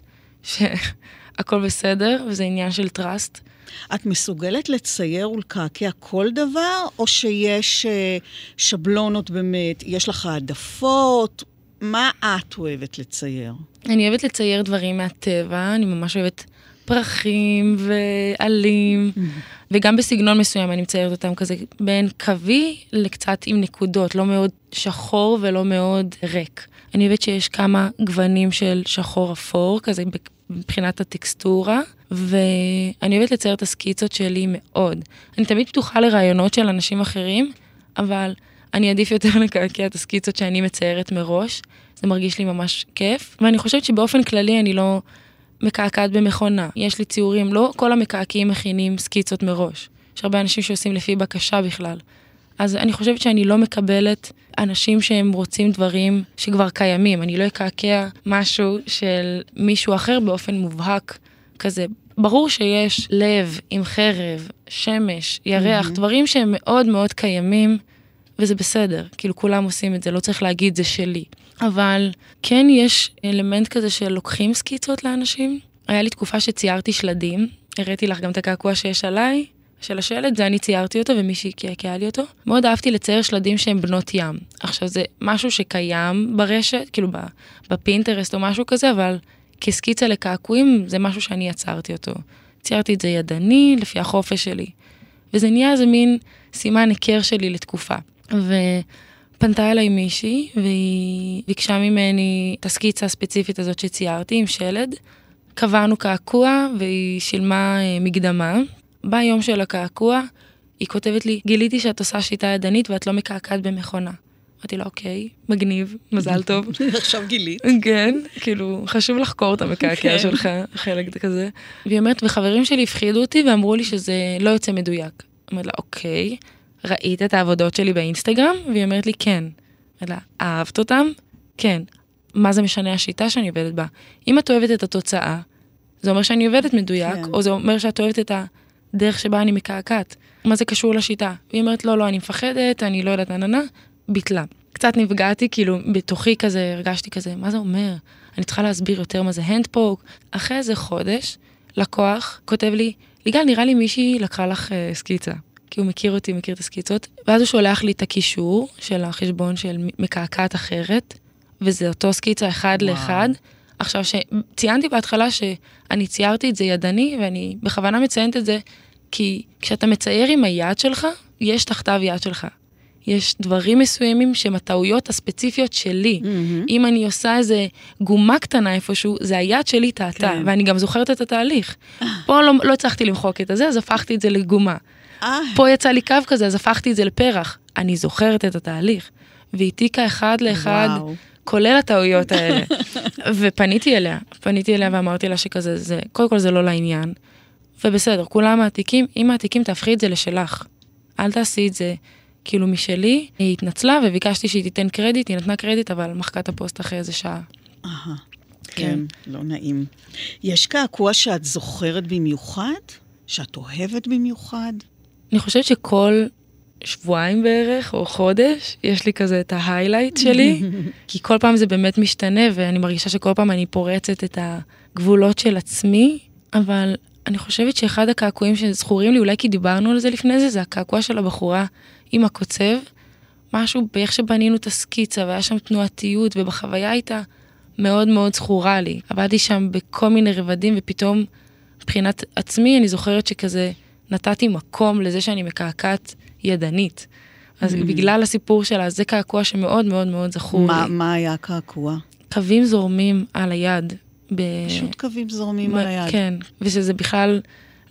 Speaker 4: שהכל בסדר, וזה עניין של טראסט.
Speaker 3: את מסוגלת לצייר ולקעקע כל דבר, או שיש אה, שבלונות באמת? יש לך העדפות? מה את אוהבת לצייר?
Speaker 4: אני אוהבת לצייר דברים מהטבע, אני ממש אוהבת פרחים ועלים, וגם בסגנון מסוים אני מציירת אותם כזה בין קווי לקצת עם נקודות, לא מאוד שחור ולא מאוד ריק. אני אוהבת שיש כמה גוונים של שחור אפור, כזה מבחינת הטקסטורה, ואני אוהבת לצייר את הסקיצות שלי מאוד. אני תמיד פתוחה לרעיונות של אנשים אחרים, אבל אני אעדיף יותר לקעקע את הסקיצות שאני מציירת מראש. זה מרגיש לי ממש כיף, ואני חושבת שבאופן כללי אני לא מקעקעת במכונה. יש לי ציורים, לא כל המקעקעים מכינים סקיצות מראש. יש הרבה אנשים שעושים לפי בקשה בכלל. אז אני חושבת שאני לא מקבלת אנשים שהם רוצים דברים שכבר קיימים. אני לא אקעקע משהו של מישהו אחר באופן מובהק כזה. ברור שיש לב עם חרב, שמש, ירח, mm-hmm. דברים שהם מאוד מאוד קיימים, וזה בסדר. כאילו, כולם עושים את זה, לא צריך להגיד זה שלי. אבל כן יש אלמנט כזה של לוקחים סקיצות לאנשים. היה לי תקופה שציירתי שלדים, הראיתי לך גם את הקעקוע שיש עליי, של השלד, זה אני ציירתי אותו ומישהי קעקעה לי אותו. מאוד אהבתי לצייר שלדים שהם בנות ים. עכשיו זה משהו שקיים ברשת, כאילו בפינטרסט או משהו כזה, אבל כסקיצה לקעקועים זה משהו שאני יצרתי אותו. ציירתי את זה ידני, לפי החופש שלי. וזה נהיה איזה מין סימן היכר שלי לתקופה. ופנתה אליי מישהי, והיא ביקשה ממני את הסקיצה הספציפית הזאת שציירתי עם שלד. קבענו קעקוע והיא שילמה אה, מקדמה. ביום של הקעקוע, היא כותבת לי, גיליתי שאת עושה שיטה ידנית ואת לא מקעקעת במכונה. אמרתי לה, אוקיי, מגניב, מזל טוב.
Speaker 3: עכשיו גילית.
Speaker 4: כן, כאילו, חשוב לחקור את המקעקע כן. שלך, חלק כזה. והיא אומרת, וחברים שלי הפחידו אותי ואמרו לי שזה לא יוצא מדויק. אמרתי לה, אוקיי, ראית את העבודות שלי באינסטגרם? והיא אומרת לי, כן. אמרתי לה, אהבת אותם? כן. מה זה משנה השיטה שאני עובדת בה? אם את אוהבת את התוצאה, זה אומר שאני עובדת מדויק, כן. או זה אומר שאת אוהבת את הדרך שבה אני מקעקעת. מה זה קשור לשיטה? והיא אומרת, לא, לא, אני מפחדת, אני לא יודעת, נננה, ביטלה. קצת נפגעתי, כאילו, בתוכי כזה, הרגשתי כזה, מה זה אומר? אני צריכה להסביר יותר מה זה הנדפוק. אחרי איזה חודש, לקוח כותב לי, ליגל, נראה לי מישהי לקחה לך uh, סקיצה. כי הוא מכיר אותי, מכיר את הסקיצות, ואז הוא שולח לי את הקישור של החשבון של מקעקעת אחרת, וזה אותו סקיצה אחד וואו. לאחד. עכשיו, שציינתי בהתחלה שאני ציירתי את זה ידני, ואני בכוונה מציינת את זה, כי כשאתה מצייר עם היד שלך, יש תחתיו יד שלך. יש דברים מסוימים שהם הטעויות הספציפיות שלי. Mm-hmm. אם אני עושה איזה גומה קטנה איפשהו, זה היד שלי טעתה, כן. ואני גם זוכרת את התהליך. פה לא, לא הצלחתי למחוק את הזה, אז הפכתי את זה לגומה. פה יצא לי קו כזה, אז הפכתי את זה לפרח. אני זוכרת את התהליך. והעתיקה אחד לאחד, וואו. כולל הטעויות האלה. ופניתי אליה, פניתי אליה ואמרתי לה שכזה, זה, קודם כל זה לא לעניין. ובסדר, כולם מעתיקים, אם מעתיקים תהפכי את זה לשלך. אל תעשי את זה כאילו משלי. היא התנצלה וביקשתי שהיא תיתן קרדיט, היא נתנה קרדיט, אבל מחקה את הפוסט אחרי איזה שעה.
Speaker 3: אהה, כן, לא נעים. יש קעקוע שאת זוכרת במיוחד? שאת אוהבת במיוחד?
Speaker 4: אני חושבת שכל שבועיים בערך, או חודש, יש לי כזה את ה highlight שלי, כי כל פעם זה באמת משתנה, ואני מרגישה שכל פעם אני פורצת את הגבולות של עצמי, אבל אני חושבת שאחד הקעקועים שזכורים לי, אולי כי דיברנו על זה לפני זה, זה הקעקוע של הבחורה עם הקוצב. משהו באיך שבנינו את הסקיצה, והיה שם תנועתיות, ובחוויה הייתה מאוד מאוד זכורה לי. עבדתי שם בכל מיני רבדים, ופתאום, מבחינת עצמי, אני זוכרת שכזה נתתי מקום לזה שאני מקעקעת ידנית. אז mm-hmm. בגלל הסיפור שלה, זה קעקוע שמאוד מאוד מאוד זכור
Speaker 3: מה,
Speaker 4: לי.
Speaker 3: מה היה הקעקוע?
Speaker 4: קווים זורמים על היד.
Speaker 3: ב... פשוט קווים זורמים על היד.
Speaker 4: כן, ושזה בכלל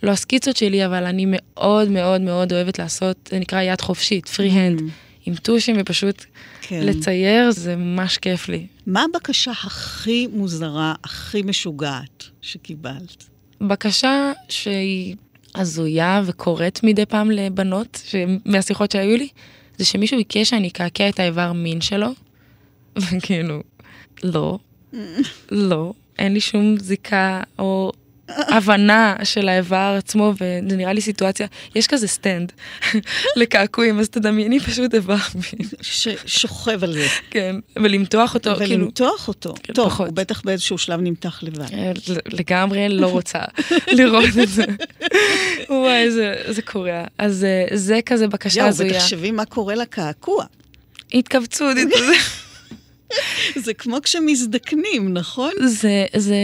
Speaker 4: לא הסקיצות שלי, אבל אני מאוד מאוד מאוד אוהבת לעשות, זה נקרא יד חופשית, פרי הנד, mm-hmm. עם טושים ופשוט כן. לצייר, זה ממש כיף לי.
Speaker 3: מה הבקשה הכי מוזרה, הכי משוגעת שקיבלת?
Speaker 4: בקשה שהיא הזויה וקורית מדי פעם לבנות, מהשיחות שהיו לי, זה שמישהו ביקש שאני אקעקע את האיבר מין שלו, וכאילו, לא, לא, אין לי שום זיקה או הבנה של האיבר עצמו, וזה נראה לי סיטואציה, יש כזה stand לקעקועים, אז תדמייני פשוט איבר.
Speaker 3: ששוכב על זה.
Speaker 4: כן, ולמתוח אותו,
Speaker 3: כאילו... ולמתוח אותו. כן, טוב, פחות. הוא בטח באיזשהו שלב נמתח לבד. אה,
Speaker 4: לגמרי לא רוצה לראות את זה. וואי, זה, זה קורע. אז אה, זה כזה בקשה הזויה.
Speaker 3: יואו, ותחשבי מה קורה לקעקוע.
Speaker 4: התכווצות,
Speaker 3: זה כמו כשמזדקנים, נכון?
Speaker 4: זה, זה,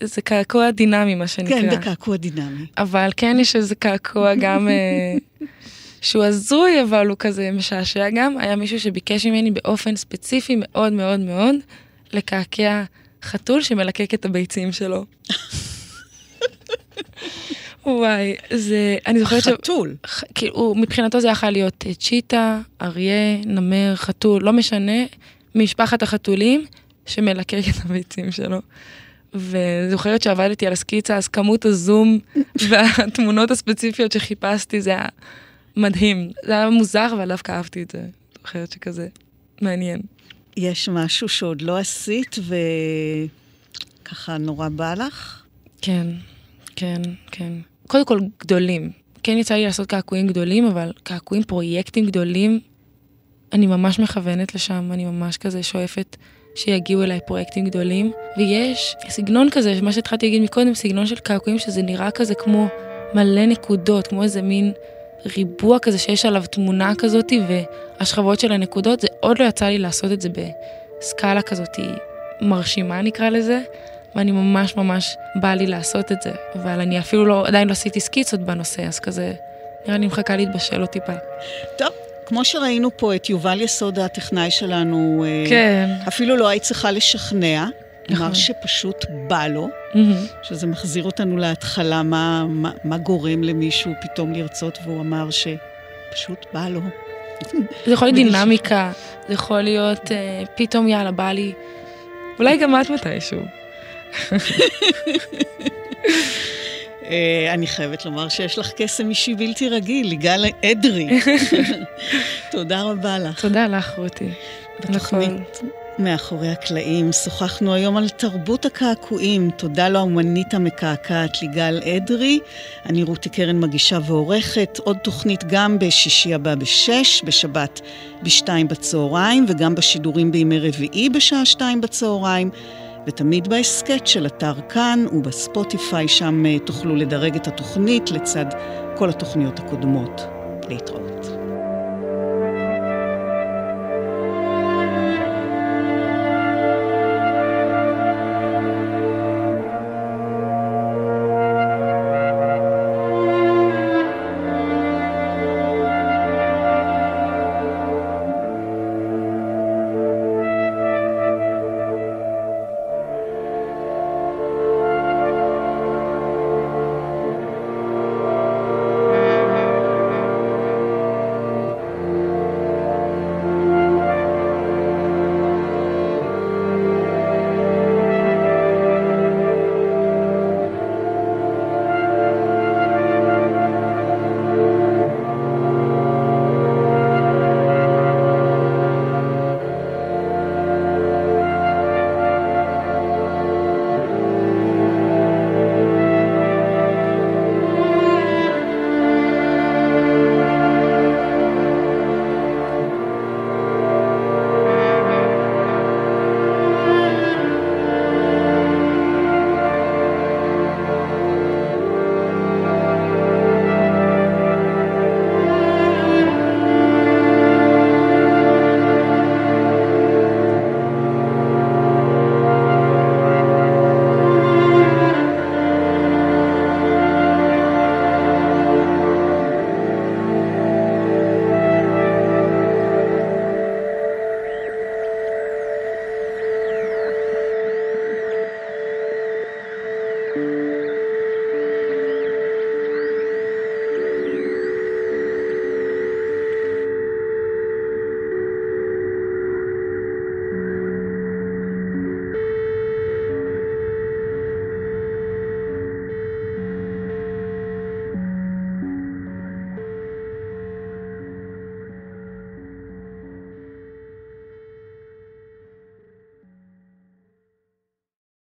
Speaker 4: זה קעקוע דינמי, מה שנקרא.
Speaker 3: כן, זה קעקוע דינמי.
Speaker 4: אבל כן יש איזה קעקוע גם אה, שהוא הזוי, אבל הוא כזה משעשע גם. היה מישהו שביקש ממני באופן ספציפי מאוד מאוד מאוד לקעקע חתול שמלקק את הביצים שלו. וואי, זה, אני זוכרת
Speaker 3: ש... חתול.
Speaker 4: כאילו, מבחינתו זה יכול להיות צ'יטה, אריה, נמר, חתול, לא משנה, משפחת החתולים שמלקק את הביצים שלו. וזוכרת שעבדתי על הסקיצה, אז כמות הזום והתמונות הספציפיות שחיפשתי, זה היה מדהים. זה היה מוזר, אבל דווקא אהבתי את זה. זוכרת שכזה מעניין.
Speaker 3: יש משהו שעוד לא עשית וככה נורא בא לך?
Speaker 4: כן, כן, כן. קודם כל, גדולים. כן יצא לי לעשות קעקועים גדולים, אבל קעקועים, פרויקטים גדולים, אני ממש מכוונת לשם, אני ממש כזה שואפת שיגיעו אליי פרויקטים גדולים. ויש סגנון כזה, מה שהתחלתי להגיד מקודם, סגנון של קעקועים שזה נראה כזה כמו מלא נקודות, כמו איזה מין ריבוע כזה שיש עליו תמונה כזאת, והשכבות של הנקודות, זה עוד לא יצא לי לעשות את זה בסקאלה כזאת מרשימה נקרא לזה, ואני ממש ממש בא לי לעשות את זה, אבל אני אפילו לא, עדיין לא עשיתי סקיצות בנושא, אז כזה, נראה לי מחכה להתבשל עוד טיפה.
Speaker 3: טוב. כמו שראינו פה את יובל יסוד, הטכנאי שלנו,
Speaker 4: אה, כן.
Speaker 3: אפילו לא היית צריכה לשכנע, נכון. אמר שפשוט בא לו, mm-hmm. שזה מחזיר אותנו להתחלה, מה, מה, מה גורם למישהו פתאום לרצות, והוא אמר שפשוט בא לו.
Speaker 4: זה יכול להיות דינמיקה, זה יכול להיות אה, פתאום יאללה, בא לי, אולי גם את מתישהו.
Speaker 3: אה, אני חייבת לומר שיש לך קסם אישי בלתי רגיל, יגאל אדרי. תודה רבה לך.
Speaker 4: תודה לך, רותי.
Speaker 3: בתוכנית מאחורי הקלעים שוחחנו היום על תרבות הקעקועים. תודה לאומנית המקעקעת ליגל אדרי. אני רותי קרן מגישה ועורכת. עוד תוכנית גם בשישי הבא בשש, בשבת בשתיים בצהריים, וגם בשידורים בימי רביעי בשעה שתיים בצהריים. ותמיד בהסכת של אתר כאן ובספוטיפיי, שם אה, תוכלו לדרג את התוכנית לצד כל התוכניות הקודמות. להתראות.